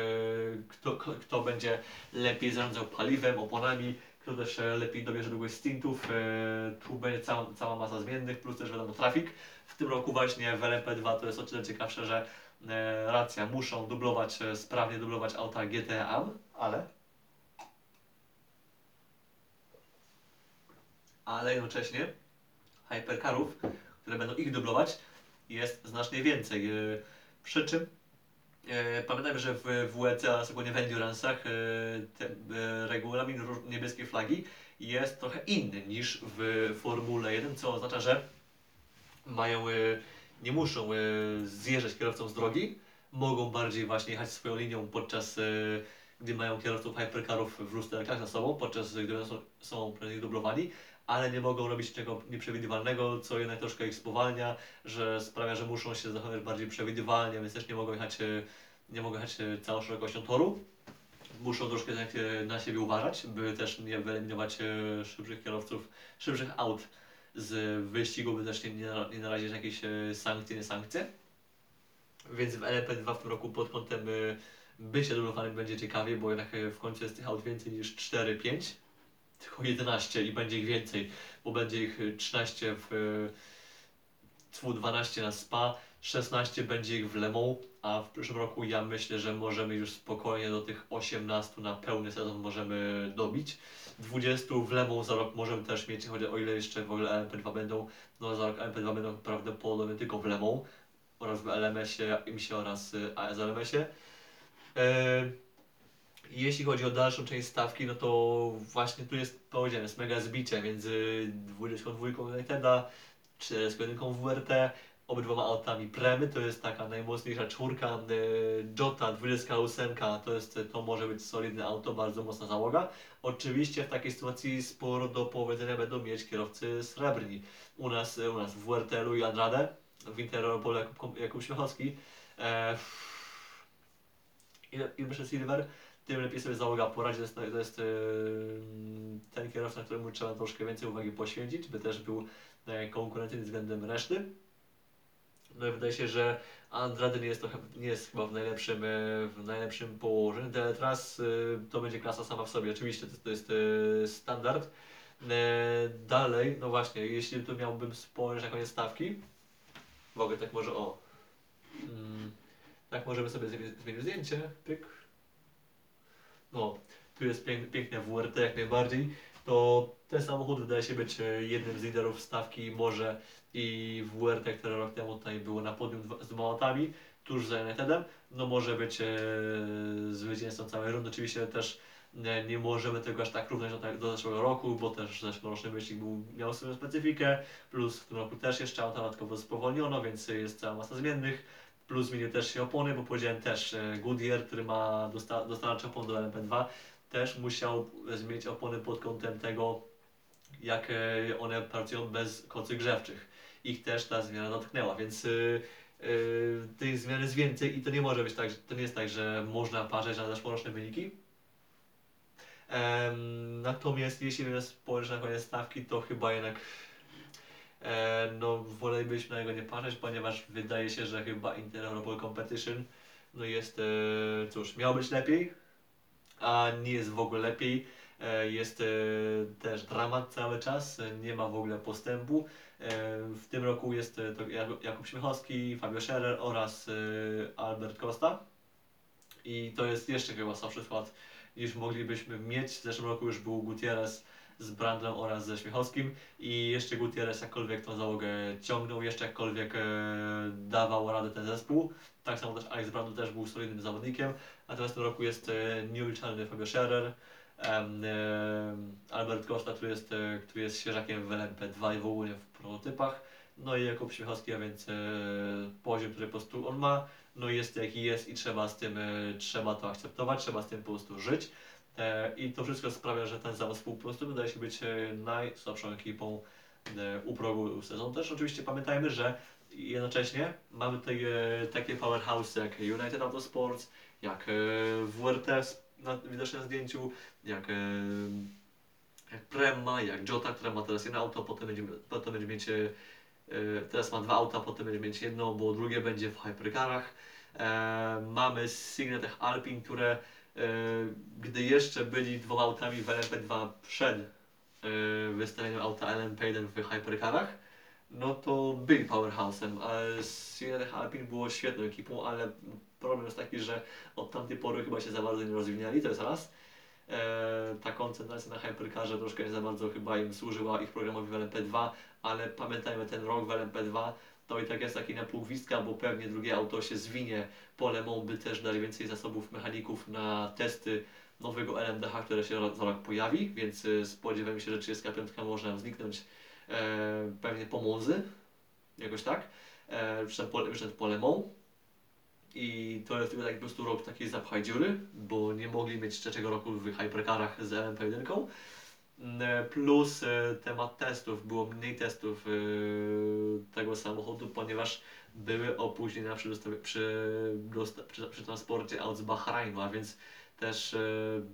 kto, kto, będzie lepiej zarządzał paliwem, oponami, kto też e, lepiej dobierze długość stintów. E, Tu będzie cała, cała masa zmiennych, plus też wiadomo trafik. W tym roku właśnie w LMP2 to jest o tyle ciekawsze, że racja, muszą dublować, sprawnie dublować auta GTA, ale ale jednocześnie hypercarów, które będą ich dublować, jest znacznie więcej. E, Przy czym e, pamiętam, że w WEC, a szczególnie w Endurance'ach, e, regulamin niebieskiej flagi jest trochę inny niż w Formule 1, co oznacza, że mają, nie muszą zjeżdżać kierowcom z drogi, mogą bardziej właśnie jechać swoją linią podczas, gdy mają kierowców hypercarów w lusterkach za sobą, podczas gdy są, są dublowani, ale nie mogą robić czego nieprzewidywalnego, co jednak troszkę ich spowalnia, że sprawia, że muszą się zachowywać bardziej przewidywalnie, więc też nie mogą jechać, e, nie mogą jechać e, całą szerokością toru. Muszą troszkę jednak, e, na siebie uważać, by też nie wyeliminować szybszych kierowców, szybszych aut z wyścigu, by też nie, nie, nara- nie narazić na jakieś sankcje, nie sankcje. Więc w LP2 w tym roku pod kątem bycia dublowanym będzie ciekawie, bo jednak w końcu jest tych aut więcej niż 4-5, tylko 11 i będzie ich więcej, bo będzie ich y, 13 w y, tfu, 12 na Spa, 16 będzie ich w Le Mans, a w przyszłym roku ja myślę, że możemy już spokojnie do tych 18 na pełny sezon możemy dobić. 20 w Le Mans za rok możemy też mieć, choć o ile jeszcze w ogóle LMP2 będą, no za rok LMP2 będą prawdopodobnie tylko w Le Mans oraz w LMS-ie, IMSie oraz y, ASLMS-ie. E, jeśli chodzi o dalszą część stawki, no to właśnie tu jest, powiedziałem, jest mega zbicie między 22 Uniteda, 41 WRT, obydwoma autami Premy, to jest taka najmocniejsza czwórka, y, Jota 28, to jest, to może być solidne auto, bardzo mocna załoga. Oczywiście w takiej sytuacji sporo do powiedzenia będą mieć kierowcy srebrni. U nas, u nas w WRT-lu i Andrade, w Interopolu Jakub, Jakub Śmiechowski. E, im wyższy Silver, tym lepiej sobie załoga poradzi. To jest, to jest e, ten kierowca, któremu trzeba troszkę więcej uwagi poświęcić, by też był e, konkurencyjny względem reszty. No i wydaje się, że Andrade nie jest, trochę, nie jest chyba w najlepszym, e, w najlepszym położeniu. Teletras e, to będzie klasa sama w sobie. Oczywiście to, to jest standard. Dalej, no właśnie, jeśli tu miałbym spojrzeć na koniec stawki, mogę tak może o. Mm, tak możemy sobie zmienić zdjęcie. Pyk. No, tu jest pięk, piękne WRT jak najbardziej. To ten samochód wydaje się być e, jednym z liderów stawki może i WRT, które rok temu tutaj było na podium z dwoma autami, tuż za Unitedem, no może być e, zwycięzcą całej rundy. Oczywiście też nie, nie możemy tego aż tak równać do, tak- do zeszłego roku, bo też zeszłoroczny wyścig był, miał swoją specyfikę, plus w tym roku też jeszcze auta dodatkowo spowolniono, więc jest cała masa zmiennych, plus zmieniły też się opony, bo powiedziałem też e, Goodyear, który ma dosta, dostarcza opon do LMP2, też musiał zmienić opony pod kątem tego, jak e, one pracują bez kocy grzewczych. Ich też ta zmiana dotknęła, więc y, y, tych zmian jest więcej i to nie może być tak, to nie jest tak, że można parzeć na zeszłoroczne wyniki. Natomiast jeśli spojrzysz na koniec stawki, to chyba jednak e, no, wolelibyśmy na niego nie patrzeć, ponieważ wydaje się, że chyba Inter-Europol Competition no jest, e, cóż, miał być lepiej, a nie jest w ogóle lepiej. E, Jest też dramat cały czas, nie ma w ogóle postępu. W tym roku jest to Jak- Jakub Śmiechowski, Fabio Scherer oraz Albert Costa. I to jest jeszcze chyba słabszy skład niż moglibyśmy mieć. W zeszłym roku już był Gutierrez z Brandlem oraz ze Śmiechowskim i jeszcze Gutierrez jakkolwiek tą załogę ciągnął, jeszcze jakkolwiek e, dawał radę ten zespół. Tak samo też Alex Brandl też był solidnym zawodnikiem. Natomiast w tym roku jest e, nieuliczalny Fabio Scherer, em, Albert Costa, który jest, e, który jest świeżakiem w LMP2 i w ogóle w prototypach. No i Jakub Śmiechowski, a więc e, poziom, który po prostu on ma, no jest jaki jest i trzeba z tym, e, trzeba to akceptować, trzeba z tym po prostu żyć. E, I to wszystko sprawia, że ten zespół po prostu wydaje się być e, najsłabszą ekipą e, u progu sezonu. Też oczywiście pamiętajmy, że jednocześnie mamy tutaj e, takie powerhouse jak United Autosports, jak WRT na widocznym zdjęciu, jak, jak Prema, jak Jota, która ma teraz jedno auto, potem będzie, potem będzie mieć, teraz ma dwa auta, potem będzie mieć jedno, bo drugie będzie w hypercarach. Mamy Signatech Alpine, które gdy jeszcze byli dwoma autami w LMP2 przed e, wystawieniem auta LMP1 w hypercarach, no to byli powerhouse'em, a Signatech Alpine było świetną ekipą, ale problem jest taki, że od tamtej pory chyba się za bardzo nie rozwinęli, to jest raz. E, ta koncentracja na hypercarze troszkę nie za bardzo chyba im służyła ich programowi w LMP2, ale pamiętajmy, ten rok w LMP2 to i tak jest taki na pół gwizdka, bo pewnie drugie auto się zwinie po Le Mans, by też dać więcej zasobów mechaników na testy nowego LMDH, które się za rok pojawi, więc y, spodziewam się, że 35 może nam zniknąć e, pewnie pomozy, jakoś tak, e, przed po, przed po Le Mans. I to jest tak po prostu rok takiej zapchaj dziury, bo nie mogli mieć trzeciego roku w hypercarach z LMP1. Plus e, temat testów, było mniej testów e, tego samochodu, ponieważ były opóźnienia przy, dostawie, przy, przy, przy transporcie aut z Bahrajnu, a więc też e,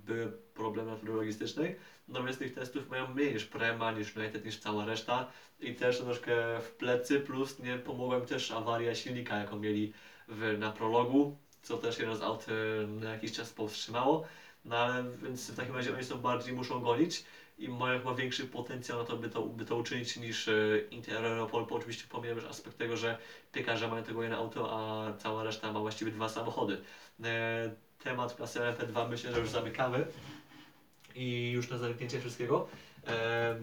były problemy natury logistycznej. No więc tych testów mają mniej niż Prema, niż United, niż cała reszta i też troszkę w plecy, plus nie pomogła im też awaria silnika, jaką mieli w, na prologu, co też jedno z aut na jakiś czas powstrzymało. No ale więc w takim razie oni są bardziej muszą gonić i mają chyba większy potencjał na to, by to, by to uczynić niż e, Inter Europol, bo oczywiście pomijam już aspekt tego, że piekarze mają tego jedno auto, a cała reszta ma właściwie dwa samochody. E, temat klasy LP2 myślę, że już zamykamy i już na zamknięcie wszystkiego. E,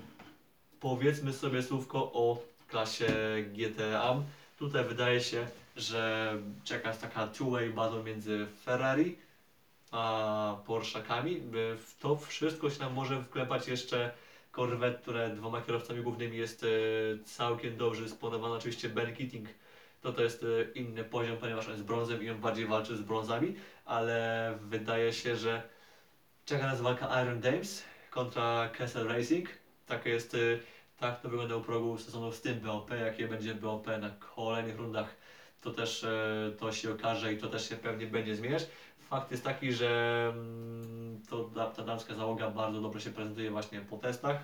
powiedzmy sobie słówko o klasie GTA. Tutaj wydaje się, że czeka taka two-way battle między Ferrari a Porszakami. W to wszystko się nam może wklepać jeszcze Corvette, które dwoma kierowcami głównymi jest e, całkiem dobrze dysponowany. Oczywiście Ben Keating to to jest e, inny poziom, ponieważ on jest brązem i on bardziej walczy z brązami, ale wydaje się, że czeka nas walka Iron Dames kontra Kessel Racing. Takie jest, e, tak to wygląda u progu sezonu z tym BOP, jakie będzie BOP na kolejnych rundach, to też to się okaże i to też się pewnie będzie zmieniać. Fakt jest taki, że mm, to, ta damska załoga bardzo dobrze się prezentuje właśnie po testach.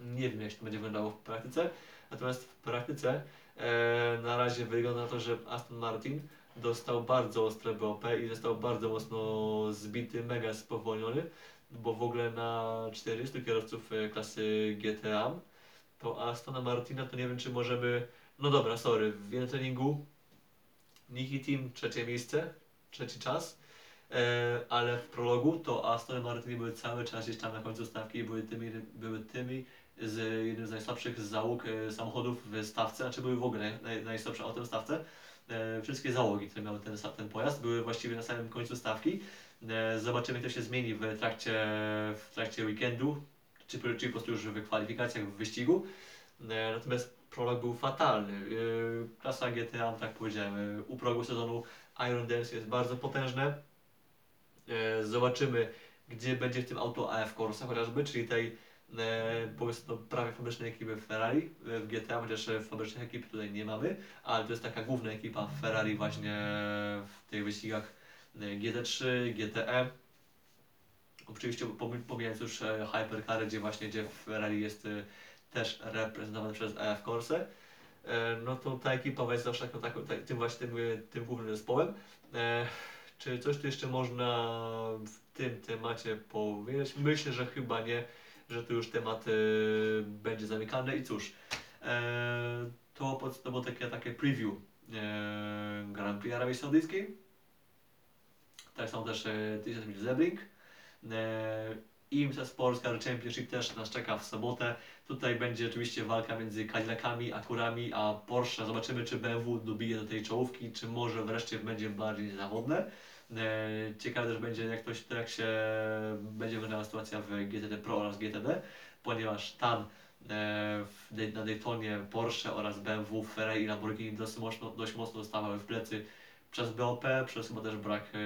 Nie wiem jak to będzie wyglądało w praktyce, natomiast w praktyce e, na razie wygląda na to, że Aston Martin dostał bardzo ostre BOP i został bardzo mocno zbity, mega spowolniony, bo w ogóle na 400 kierowców e, klasy GTA to Astona Martina to nie wiem czy możemy, no dobra, sorry, w treningu Niki Team trzecie miejsce, trzeci czas, e, ale w prologu to Aston Martin były cały czas gdzieś tam na końcu stawki były tymi, były tymi z jednym z najsłabszych załóg e, samochodów w stawce, znaczy były w ogóle naj, naj, najsłabsze autem w stawce. E, wszystkie załogi, które miały ten, ten pojazd, były właściwie na samym końcu stawki. Zobaczymy, jak to się zmieni w trakcie, w trakcie weekendu, czy, czy po prostu już w kwalifikacjach, w wyścigu. Natomiast prolog był fatalny. Klasa GTA, tak powiedziałem, u progu sezonu Iron Dance jest bardzo potężne. E, zobaczymy, gdzie będzie w tym auto AF Corsa chociażby, czyli tej e, powiedzmy no, prawie fabrycznej ekipy Ferrari e, w GTA, chociaż fabrycznych ekip tutaj nie mamy, ale to jest taka główna ekipa Ferrari właśnie w tych wyścigach e, GT3, GTE. Oczywiście pomi- pomijając już Hypercary, gdzie właśnie gdzie Ferrari jest też reprezentowany przez AF Corse, e, no to ta ekipa jest zawsze taką, taką, ta- tym właśnie tym, e, tym głównym zespołem. E, czy coś tu jeszcze można w tym temacie powiedzieć? Myślę, że chyba nie, że tu już temat e, będzie zamykany i cóż, e, to, to było takie, takie preview e, Grand Prix Arabii Saudyjskiej. Tak samo też e, 1000 mil Zebring. E, IMSA Sports Car Championship też nas czeka w sobotę. Tutaj będzie oczywiście walka między Cadillacami, Akurami a Porsche. Zobaczymy, czy BMW dobije do tej czołówki, czy może wreszcie będzie bardziej zawodne. E, Ciekawe też będzie, jak, to, jak się będzie wyglądała sytuacja w GTD Pro oraz GTD, ponieważ tam e, w, na Daytonie Porsche oraz BMW, Ferrari i Lamborghini dosyć mocno, dość mocno dostawały w plecy przez BOP, przez chyba też brak, e,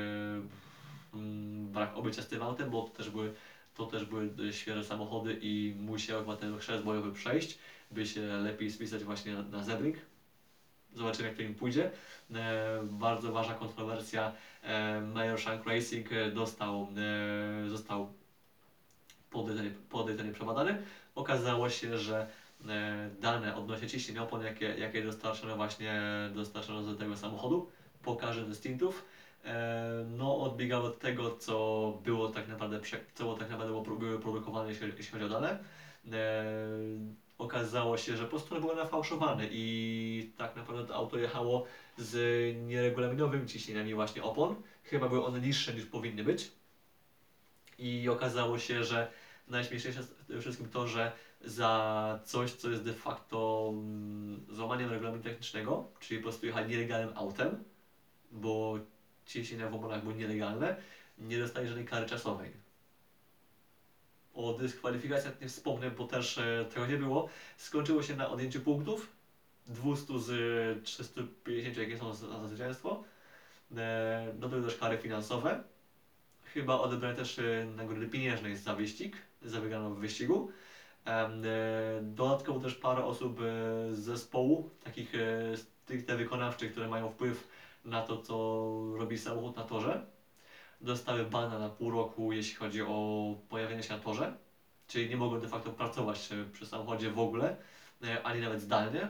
mm, brak obycia z tym autem, bo to też były, to też były świeże samochody i musiały chyba ten chrzest bojowy przejść, by się lepiej spisać właśnie na, na Zebring. Zobaczymy jak to im pójdzie. E, bardzo ważna kontrowersja. E, Major Shank Racing e, dostał, e, został podejrzenie, podejrzenie przebadany. Okazało się, że e, dane odnośnie ciśnienia opon, jakie, jakie dostarczono właśnie dostarczono do tego samochodu po każdym stintów, no odbiegało od tego, co było tak naprawdę, co było tak naprawdę było, produkowane, jeśli, chodzi o dane. E, okazało się, że po prostu były nafałszowane i tak naprawdę to auto jechało z nieregulaminowymi ciśnieniami właśnie opon. Chyba były one niższe niż powinny być. I okazało się, że najśmieszniejsze wszystkim to, że za coś, co jest de facto mm, złamaniem regulaminu technicznego, czyli po prostu jechać nielegalnym autem, bo ciśnienia w oponach były nielegalne, nie dostaje żadnej kary czasowej. O dyskwalifikacjach nie wspomnę, bo też e, tego nie było. Skończyło się na odjęciu punktów, 200 z 350, jakie są za zwycięstwo. E, tego też kary finansowe. Chyba odebrane też e, nagrody pieniężnej za wyścig, za wygraną w wyścigu. E, Dodatkowo też parę osób e, z zespołu, takich e, stricte wykonawczych, które mają wpływ na to, co robi samochód na torze, dostały bana na pół roku, jeśli chodzi o pojawienie się na torze. Czyli nie mogą de facto pracować e, przy samochodzie w ogóle, e, ani nawet zdalnie.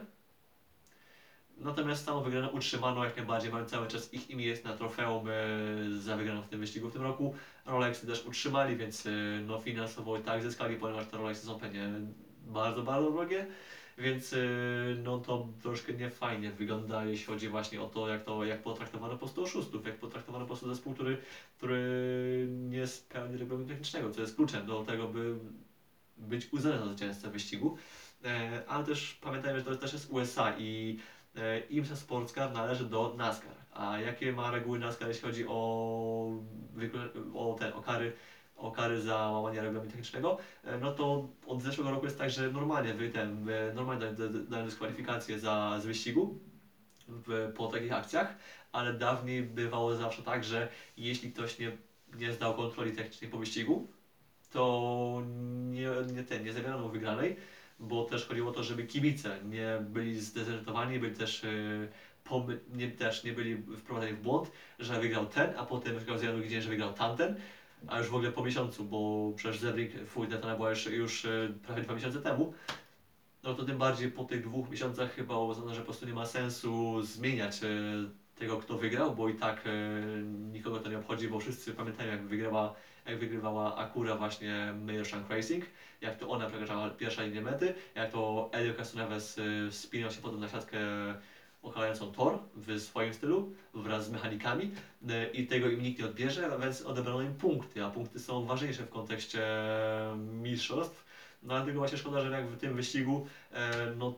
Natomiast samą wygraną utrzymano jak najbardziej, mają cały czas ich imię jest na trofeum e, za wygraną w tym wyścigu w tym roku. Rolexy też utrzymali, więc no finansowo i tak zyskali, ponieważ te Rolexy są pewnie bardzo, bardzo drogie. Więc e, no to troszkę niefajnie wygląda, jeśli chodzi właśnie o to, jak to jak potraktowano po prostu oszustów, jak potraktowano po prostu zespół, który, który nie spełni regulaminu technicznego, co jest kluczem do tego, by być uznanym za zwycięzcę wyścigu. E, ale też pamiętajmy, że to też jest USA i e, IMSA Sportscar należy do NASCAR. A jakie ma reguły NASCAR, jeśli chodzi o, o, te, o, kary, o kary za łamanie regulaminu technicznego? E, no to od zeszłego roku jest tak, że normalnie wy ten, e, normalnie dają- dyskwalifikację za z wyścigu w, po takich akcjach, ale dawniej bywało zawsze tak, że jeśli ktoś nie, nie zdał kontroli technicznej po wyścigu, to nie, nie, ten, nie zabierano wygranej, bo też chodziło o to, żeby kibice nie byli zdezorientowani, byli też, yy, nie, też nie byli wprowadzeni w błąd, że wygrał ten, a potem wygrał za drugi dzień, że wygrał tamten, a już w ogóle po miesiącu, bo przecież Zebrik, fuj, ta była już, już yy, prawie dwa miesiące temu, no to tym bardziej po tych dwóch miesiącach chyba uznano, że po prostu nie ma sensu zmieniać yy, tego, kto wygrał, bo i tak yy, nikogo to nie obchodzi, bo wszyscy pamiętają, jak wygrała jak wygrywała Akura właśnie Mayor Shank Racing, jak to ona przekraczała pierwsza linię mety, jak to Elio Castroneves wspinał się potem na siatkę ochalającą tor w swoim stylu wraz z mechanikami y, i tego im nikt nie odbierze, więc odebrano im punkty, a punkty są ważniejsze w kontekście mistrzostw. No dlatego właśnie szkoda, że jak w tym wyścigu e, no,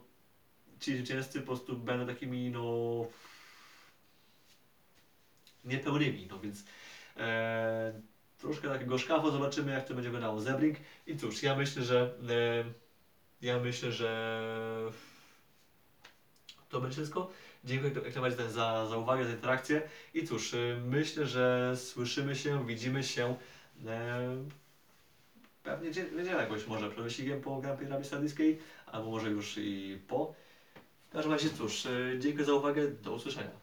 ci zwycięzcy po prostu będą takimi no niepełnymi, no więc e, troszkę tak gorzkawo, zobaczymy jak to będzie wyglądało Zebring i cóż, ja myślę, że e, ja myślę, że to będzie wszystko. Dziękuję jak najbardziej za, za uwagę, za interakcję i cóż, e, myślę, że słyszymy się, widzimy się e, pewnie niedzielę jakoś może przed wyścigiem po Grand Prix Arabii Saudyjskiej, albo może już i po. W każdym razie cóż, e, dziękuję za uwagę, do usłyszenia.